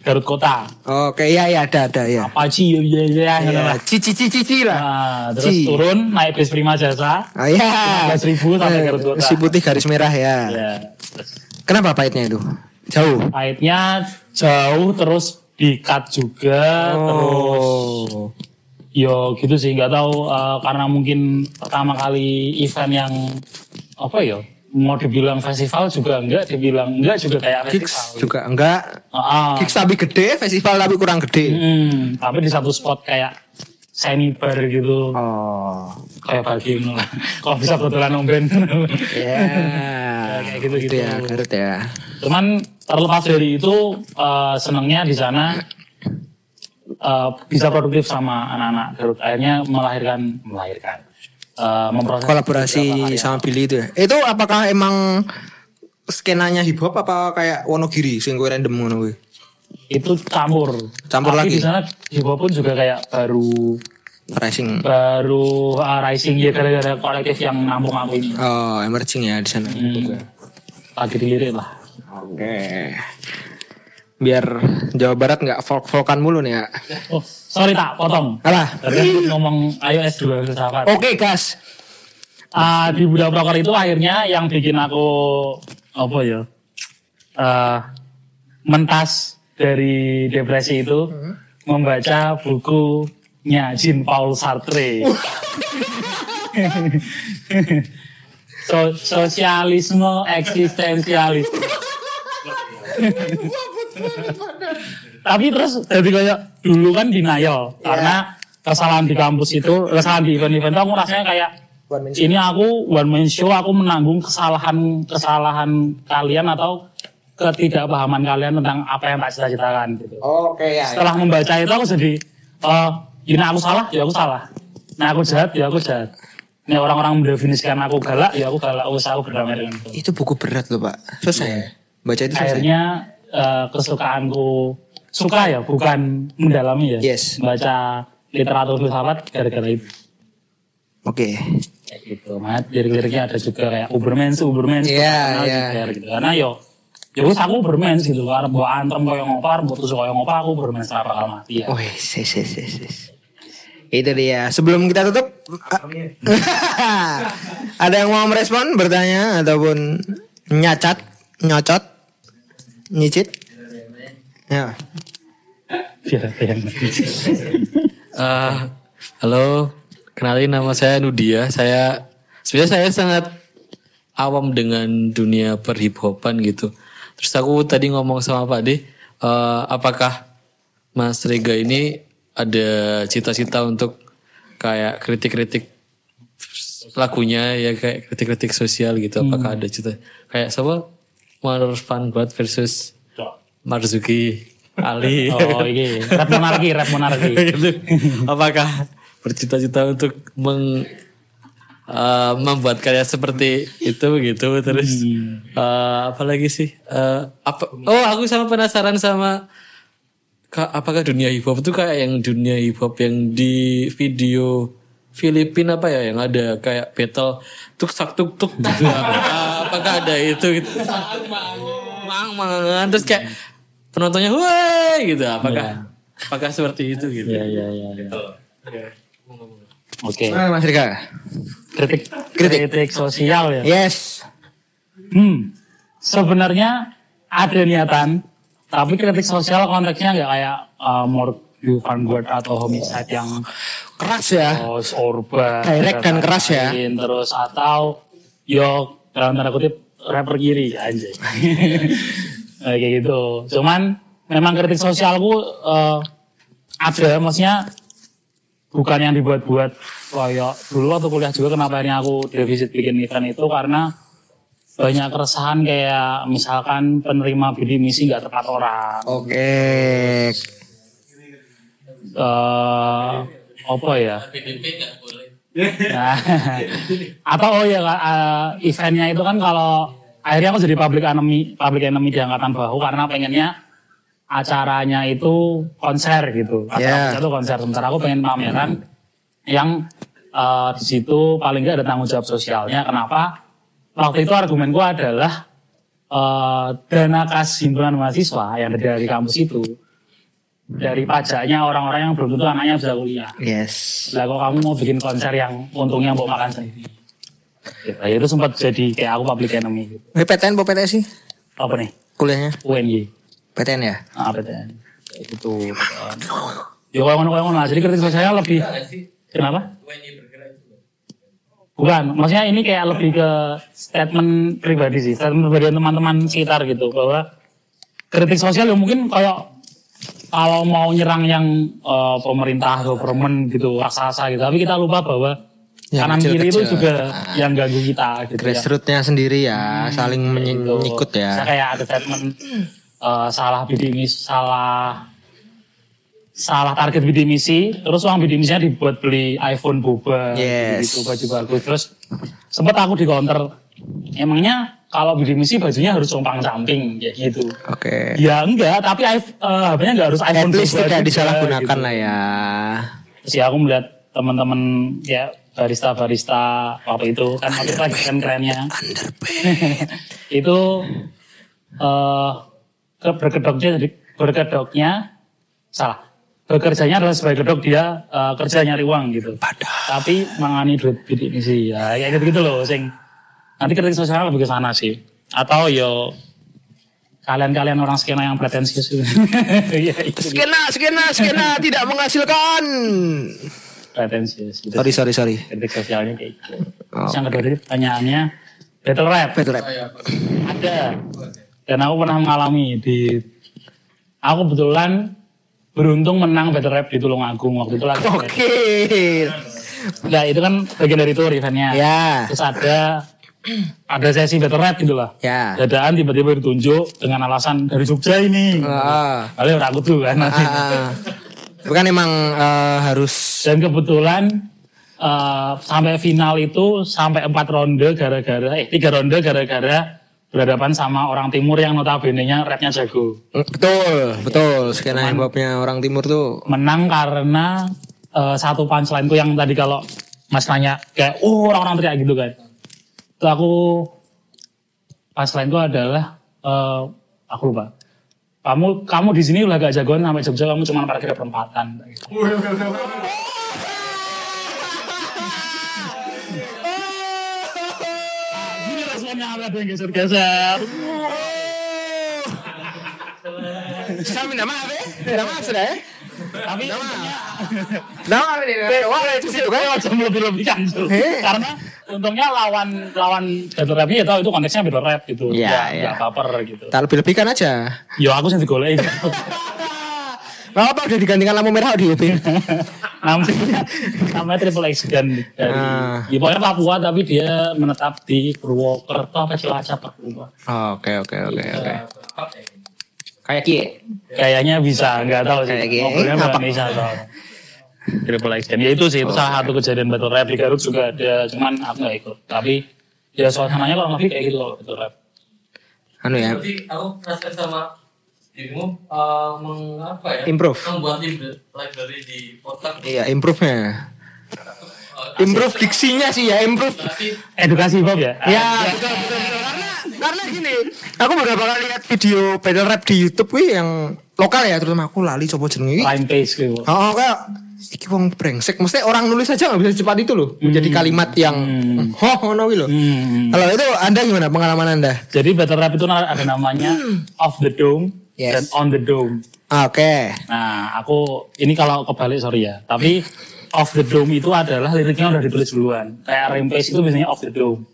Garut kota. Oke, iya iya ada ada ya. Apa sih ya ya ya gitu Iya, lah. cici cici cici lah. Nah, terus Ci. turun naik bis Prima Jasa. Ah, iya. 15.000 sampai Eh, Garut kota. Si putih garis merah ya. Ya. Kenapa pahitnya itu? Jauh. Pahitnya jauh terus di-cut juga terus Oh. yo gitu sih nggak tahu eh, karena mungkin pertama kali event yang apa ya mau dibilang festival juga enggak dibilang enggak juga kayak festival juga enggak. Ah. Gigs tapi gede, festival tapi kurang gede. Hmm, tapi di satu spot kayak semi bar gitu Oh. kayak lah kalau bisa kebetulan nomben *laughs* Ya. kayak gitu-gitu. ya, Garut ya. Cuman terlepas dari itu eh, senangnya di sana eh, bisa produktif sama anak-anak Garut. Akhirnya melahirkan melahirkan eh, memproses Kolaborasi sama Billy itu ya. Itu apakah emang skenanya hip hop apa kayak Wonogiri sing kowe random ngono kuwi? itu campur. Campur Tapi lagi? di sana hip hop pun juga kayak baru Rising. baru uh, rising ya gara-gara kolektif yang nampung aku ini. Oh, emerging ya di sana. Hmm. Lagi dilirik lah. Oke. Biar Jawa Barat nggak folk-folkan mulu nih ya. Oh, sorry tak potong. Alah. Tadi ngomong iOS 2 filsafat. Oke, gas. Ah, di Budak Proker itu akhirnya yang bikin aku apa ya eh, mentas dari depresi itu membaca bukunya Jean Paul Sartre. *laughs* so, sosialisme eksistensialis. Tapi terus jadi kayak dulu kan denial karena kesalahan di kampus itu, kesalahan di event-event itu aku rasanya kayak One man show. ini aku one man show aku menanggung kesalahan kesalahan kalian atau ketidakpahaman kalian tentang apa yang tak cita-citakan gitu. Oke ya. Setelah membaca itu aku jadi oh ini aku salah ya aku salah. Nah aku jahat ya aku jahat. Ini orang-orang mendefinisikan aku galak ya aku galak. Usah aku berdamai dengan itu. Itu buku berat loh pak. Selesai. Baca itu selesai. Akhirnya eh, kesukaanku suka ya bukan mendalami ya. Yes. Baca literatur filsafat gara-gara itu. Oke. kayak gitu. Mat, lirik-liriknya ada juga kayak Uberman, Uberman, Iya, iya. gitu. Karena yo Ya wis aku Uberman gitu, arep mbok antem koyo ngopo, arep mbok tusuk koyo ngopo aku Uberman ora bakal mati ya. Oh, yes, yes, yes, yes. Itu dia. Sebelum kita tutup, *laughs* ada yang mau merespon, bertanya ataupun nyacat, nyocot, nyicit? Ya. Biar ada yang Eh, *laughs* halo, kenalin nama saya Nudia. Saya sebenarnya saya sangat awam dengan dunia perhip-hopan gitu. Terus aku tadi ngomong sama Pak D, eh, apakah Mas Rega ini ada cita-cita untuk kayak kritik-kritik lagunya ya kayak kritik-kritik sosial gitu. Apakah ada cita kayak siapa? Marfan Buat versus Marzuki Ali. *laughs* Oh, ini rap monarki, rap monarki. *laughs* gitu. Apakah bercita-cita untuk meng eh, membuat karya seperti itu gitu terus eh, apa lagi sih Eh, apa oh aku sama penasaran sama ka- apakah dunia hip hop itu kayak yang dunia hip hop yang di video Filipina apa ya yang ada kayak battle tuk sak tuk tuk gitu *laughs* apakah, ada itu gitu mang mangan terus kayak penontonnya wah gitu apakah apakah seperti itu gitu Iya, iya, iya. iya. Oke, Mas Rika? kritik, Kritik. kritik sosial ya. Yes. Hmm, sebenarnya ada niatan, tapi kritik sosial konteksnya nggak kayak uh, Vanguard atau Homicide yang Keras ya. terus Orba, Direct dan keras ya. Terus atau yo dalam tanda kutip rapper kiri anjay. *laughs* Kayak gitu. Cuman memang kritik sosialku eh, ada, maksudnya bukan yang dibuat-buat kayak dulu waktu kuliah juga kenapa akhirnya aku defisit bikin event itu karena banyak keresahan kayak misalkan penerima bidik misi nggak tepat orang Oke. Eh apa ya? Nah, *laughs* atau oh ya eh, eventnya itu kan kalau akhirnya aku jadi public enemy public enemy di angkatan bahu karena pengennya acaranya itu konser gitu. Acara Yeah. itu konser sementara aku pengen pameran yang eh, di situ paling nggak ada tanggung jawab sosialnya. Kenapa? Waktu itu argumenku adalah eh, dana kas himpunan mahasiswa yang ada dari kampus itu dari pajaknya orang-orang yang belum tentu anaknya bisa kuliah. Yes. Lah kok kamu mau bikin konser yang untungnya mau makan sendiri. Ya, itu sempat jadi kayak aku public enemy gitu. Ini PTN apa PTS sih? Apa nih? Kuliahnya? UNY. PTN ya? Ah, PTN. Kayak gitu. PTN. Ya kalau ngono ngono lah. Jadi kritik saya lebih Kenapa? Bukan, maksudnya ini kayak lebih ke statement pribadi sih, statement pribadi teman-teman sekitar gitu bahwa kritik sosial ya mungkin kayak kalau mau nyerang yang eh, pemerintah government gitu raksasa gitu, tapi kita lupa bahwa Yang kanan kiri itu juga yang ganggu kita gitu ya. Grassrootsnya sendiri ya, saling menyi- Gitu. menyikut Saya ya. kayak ada statement eh, salah bidik salah salah target bidik misi, terus uang bidik misinya dibuat beli iPhone boba, Yes. gitu baju bagus. Terus sempat aku di counter, emangnya kalau bidik misi bajunya harus compang camping kayak gitu. Oke. Ya enggak, tapi eh, HP-nya enggak harus At iPhone least boba tidak juga, disalahgunakan gitu. lah ya. Terus ya aku melihat teman-teman ya barista-barista waktu itu kan waktu itu lagi keren-kerennya. *laughs* itu eh ke berkedoknya jadi berkedoknya salah. Bekerjanya adalah sebagai kedok dia eh, kerja nyari uang gitu. Tapi mangani duit bidik misi ya kayak gitu-gitu loh sing nanti kritik sosial lebih ke sana sih. Atau yo kalian-kalian orang skena yang pretensius gitu. *laughs* Iya, itu gitu. Skena, skena, skena tidak menghasilkan. pretensius gitu. Sorry, sorry, sorry. kritik sosialnya kayak gitu. Oh. Terus yang kedua tadi pertanyaannya battle rap. Battle rap. Ada. Dan aku pernah mengalami di aku kebetulan beruntung menang battle rap di Tulungagung waktu itu lagi. Oke. Nah itu kan bagian dari tour eventnya. Ya. Terus ada ada sesi battle rap gitu lah. Ya. Dadaan tiba-tiba ditunjuk dengan alasan dari Jogja ini. Ah. Kali orang aku tuh kan. nanti. Ah. Itu kan emang eh, harus Dan kebetulan eh, sampai final itu sampai empat ronde gara-gara eh tiga ronde gara-gara berhadapan sama orang timur yang notabene-nya rapnya jago. betul, betul. Skena hip hopnya orang timur tuh Menang karena eh, satu punchline tuh yang tadi kalau Mas nanya kayak oh orang-orang teriak gitu kan. Aku punchline itu adalah eh, aku lupa. Kamu kamu di sini udah gak jagoan sampai Jogja kamu cuma parkir perempatan. Yang geser-geser. Saya minta maaf ya. Minta maaf sudah ya. Tapi untungnya Nah, ini wah itu situ kan. Macam lebih-lebihkan. Eh. Karena untungnya lawan lawan battle rap ya tahu itu konteksnya battle rap gitu. Iya, iya. nggak baper gitu. Tak lebih-lebihkan aja. Yo aku sih digoleki. *laughs* Gak apa udah digantikan lampu merah di UP. namanya namanya Triple X kan dari Ah. ya pokoknya Papua tapi dia menetap di Purwokerto apa Cilacap Papua. Oke oke oke oke. Kayak Kie. Kayaknya bisa, nggak tahu sih. Kayak gini. Ngobrolnya Apa? Indonesia soalnya. Triple X ya itu sih itu salah satu kejadian battle rap di Garut juga ada cuman aku nggak ikut tapi ya suasananya kalau lebih kayak gitu kalau battle rap Anu ya. Berarti aku penasaran sama dirimu eh, mengapa ya? Improve. Membuat libra- library di otak. Iya improve-nya. Improve diksinya sih ya improve. edukasi Bob ya Ya betul betul betul. Karena karena gini, aku beberapa kali lihat video battle rap di YouTube wih yang lokal ya terutama aku lali coba jenenge. line pace gitu Oh, kayak iki wong brengsek. Mesti orang nulis aja nggak bisa secepat itu loh. Menjadi kalimat yang oh ngono kuwi loh. Hmm. Kalau itu Anda gimana pengalaman Anda? jadi battle rap itu ada namanya off the dome Yes. dan on the dome Ah, Oke. Nah, aku ini kalau kebalik sorry ya. Tapi off the dome itu adalah liriknya udah ditulis duluan. Kayak Rampage itu biasanya off the dome.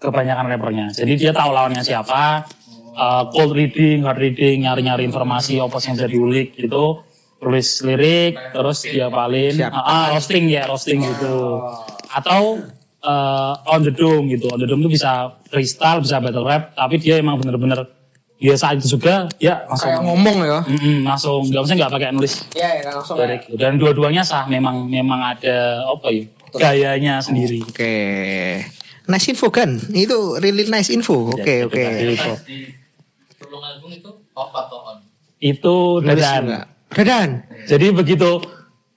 Kebanyakan rappernya. Jadi dia tahu lawannya siapa. uh, cold reading, hard reading, nyari-nyari informasi apa yang bisa diulik gitu. Tulis lirik, terus dia palin. Siap. Ah, ah, roasting ya, roasting gitu. Atau uh, on the dome gitu. On the dome itu bisa freestyle, bisa battle rap. Tapi dia emang bener-bener dia saat itu juga ya langsung Kayak ngomong ya. Mm-mm, langsung nggak usah nggak pakai nulis Iya, ya langsung. lirik gitu. dan dua-duanya sah memang memang ada apa ya gayanya sendiri Oke. Nice info kan? Itu really nice info. Oke, Ya, oke. itu tadi. Di Tulung Agung itu off atau on? itu dadan. Dadan. jadi begitu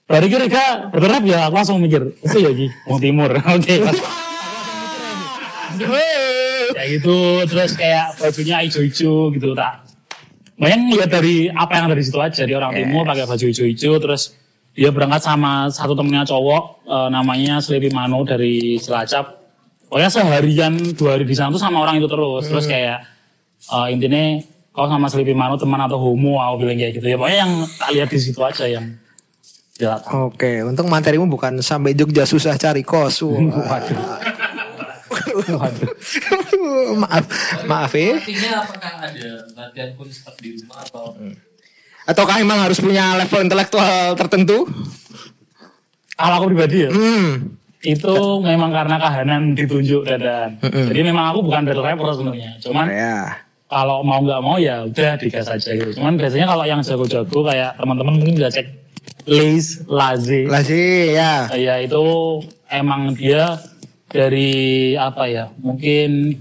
Bari kira berharap ya aku langsung mikir itu ya Ji mau timur *laughs* oke kayak gitu terus kayak bajunya hijau-hijau gitu tak. Bayang lihat dari apa yang ada di situ aja dia orang timur pakai baju hijau-hijau terus dia berangkat sama satu temennya cowok eh, namanya Sleepy Mano dari Cilacap. Pokoknya seharian dua hari di sana tuh sama orang itu terus. Terus kayak eh, intinya kau sama Sleepy Mano teman atau homo aku bilang kayak gitu ya. Pokoknya yang tak lihat di situ aja yang. Oke, untung materimu bukan sampai Jogja susah cari kos. *laughs* Wah. Maaf, maaf ya. Artinya apakah ada latihan khusus tetap di rumah atau Ataukah emang harus punya level intelektual tertentu? kalau aku pribadi ya Hmm. itu memang karena kahanan ditunjuk dadan jadi memang aku bukan battle rapper sebenarnya cuman Ya. kalau mau nggak mau ya udah digas aja gitu. Cuman biasanya kalau yang jago-jago kayak teman-teman mungkin bisa cek Lace, Laze. Lasi ya. Ya itu emang dia dari apa ya? Mungkin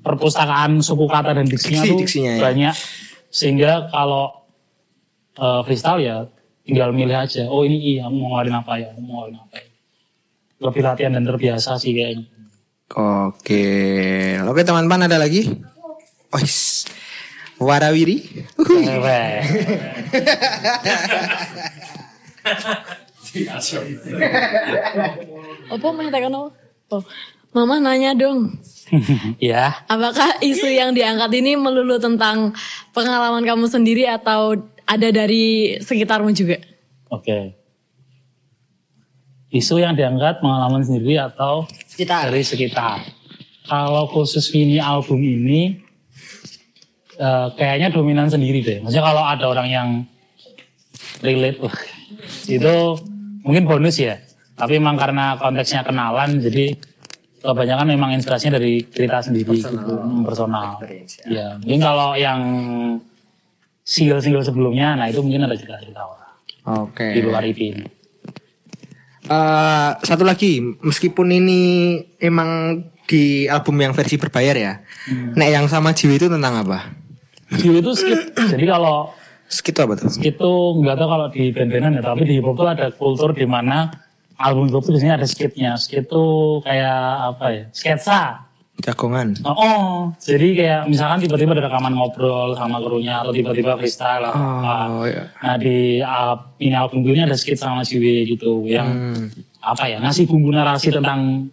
perpustakaan suku kata dan diksinya Diksi- tuh diksinya, ya. banyak sehingga kalau eh, freestyle ya tinggal milih aja. Oh ini iya, mau ngeluarin apa ya? Mau ngeluarin apa ya? Lebih latihan dan terbiasa sih kayaknya. Oke, oke teman-teman ada lagi? Ois, warawiri. Uhuy. Keren. *laughs* Apa mah tekan apa? Oh, Mama nanya dong, *laughs* ya. apakah isu yang diangkat ini melulu tentang pengalaman kamu sendiri atau ada dari sekitarmu juga? Oke. Isu yang diangkat pengalaman sendiri atau Sekitar. dari sekitar. Kalau khusus mini album ini, eh, kayaknya dominan sendiri deh. Maksudnya kalau ada orang yang relate, itu mungkin bonus ya. Tapi memang karena konteksnya kenalan, jadi kebanyakan memang inspirasinya dari cerita sendiri, gitu, hmm, personal. Ya, mungkin kalau yang single-single sebelumnya, nah itu mungkin ada cerita-cerita orang Oke. di luar EP ini. Eh, satu lagi, meskipun ini emang di album yang versi berbayar ya. Nek yang sama Jiwi itu tentang apa? Jiwa itu skit. Jadi kalau Skit itu apa tuh? skit itu nggak tahu kalau di band-bandan ya, tapi di hip hop itu ada kultur di mana album itu biasanya ada skitnya. Skit itu kayak apa ya? Sketsa. Jagongan. Oh, oh. jadi kayak misalkan tiba-tiba ada rekaman ngobrol sama krunya atau tiba-tiba freestyle apa. Oh, iya. Nah di uh, ini album ini ada skit sama Jiwe gitu yang Hmm. apa ya ngasih bumbu narasi tentang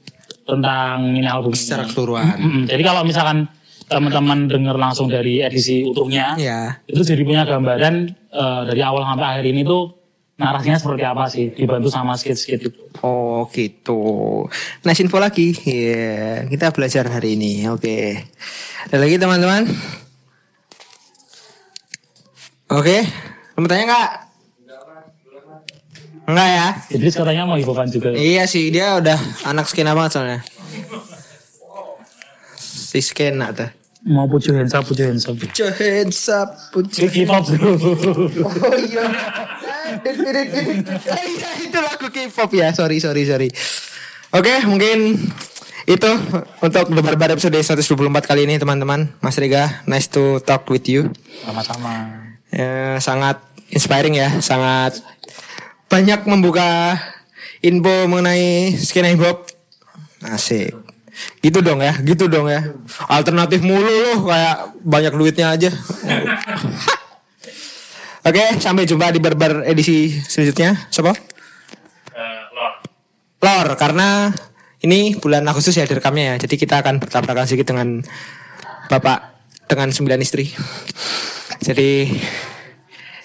tentang ini album. Secara keseluruhan. Mm-mm. Jadi kalau misalkan teman-teman dengar langsung dari edisi utuhnya, Ya. itu jadi punya gambaran eh, dari awal sampai akhir ini tuh narasinya seperti apa sih, dibantu sama skit-skit itu. Oh gitu. Nah info lagi, ya kita belajar hari ini. Oke. Ada lagi teman-teman? Oke. Kamu tanya nggak? Enggak ya? Jadi katanya mau hiburan juga. Iya sih dia udah anak skena banget soalnya. Si skena tuh. Mau puju hands up, puju hands up. Put your hands up, put your K-pop bro. Oh iya. *laughs* Itu lagu K-pop ya. Sorry, sorry, sorry. Oke, mungkin itu untuk The Barbar episode 124 kali ini teman-teman. Mas Rega, nice to talk with you. Sama-sama. Ya, sangat inspiring ya, sangat banyak membuka info mengenai skena hip hop. Asik. Gitu dong ya, gitu dong ya. Alternatif mulu loh, kayak banyak duitnya aja. *laughs* Oke, sampai jumpa di barbar edisi selanjutnya. Siapa? Lor, karena ini bulan Agustus ya direkamnya ya. Jadi kita akan bertabrakan sedikit dengan Bapak dengan sembilan istri. Jadi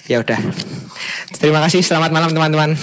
ya udah. Terima kasih. Selamat malam teman-teman.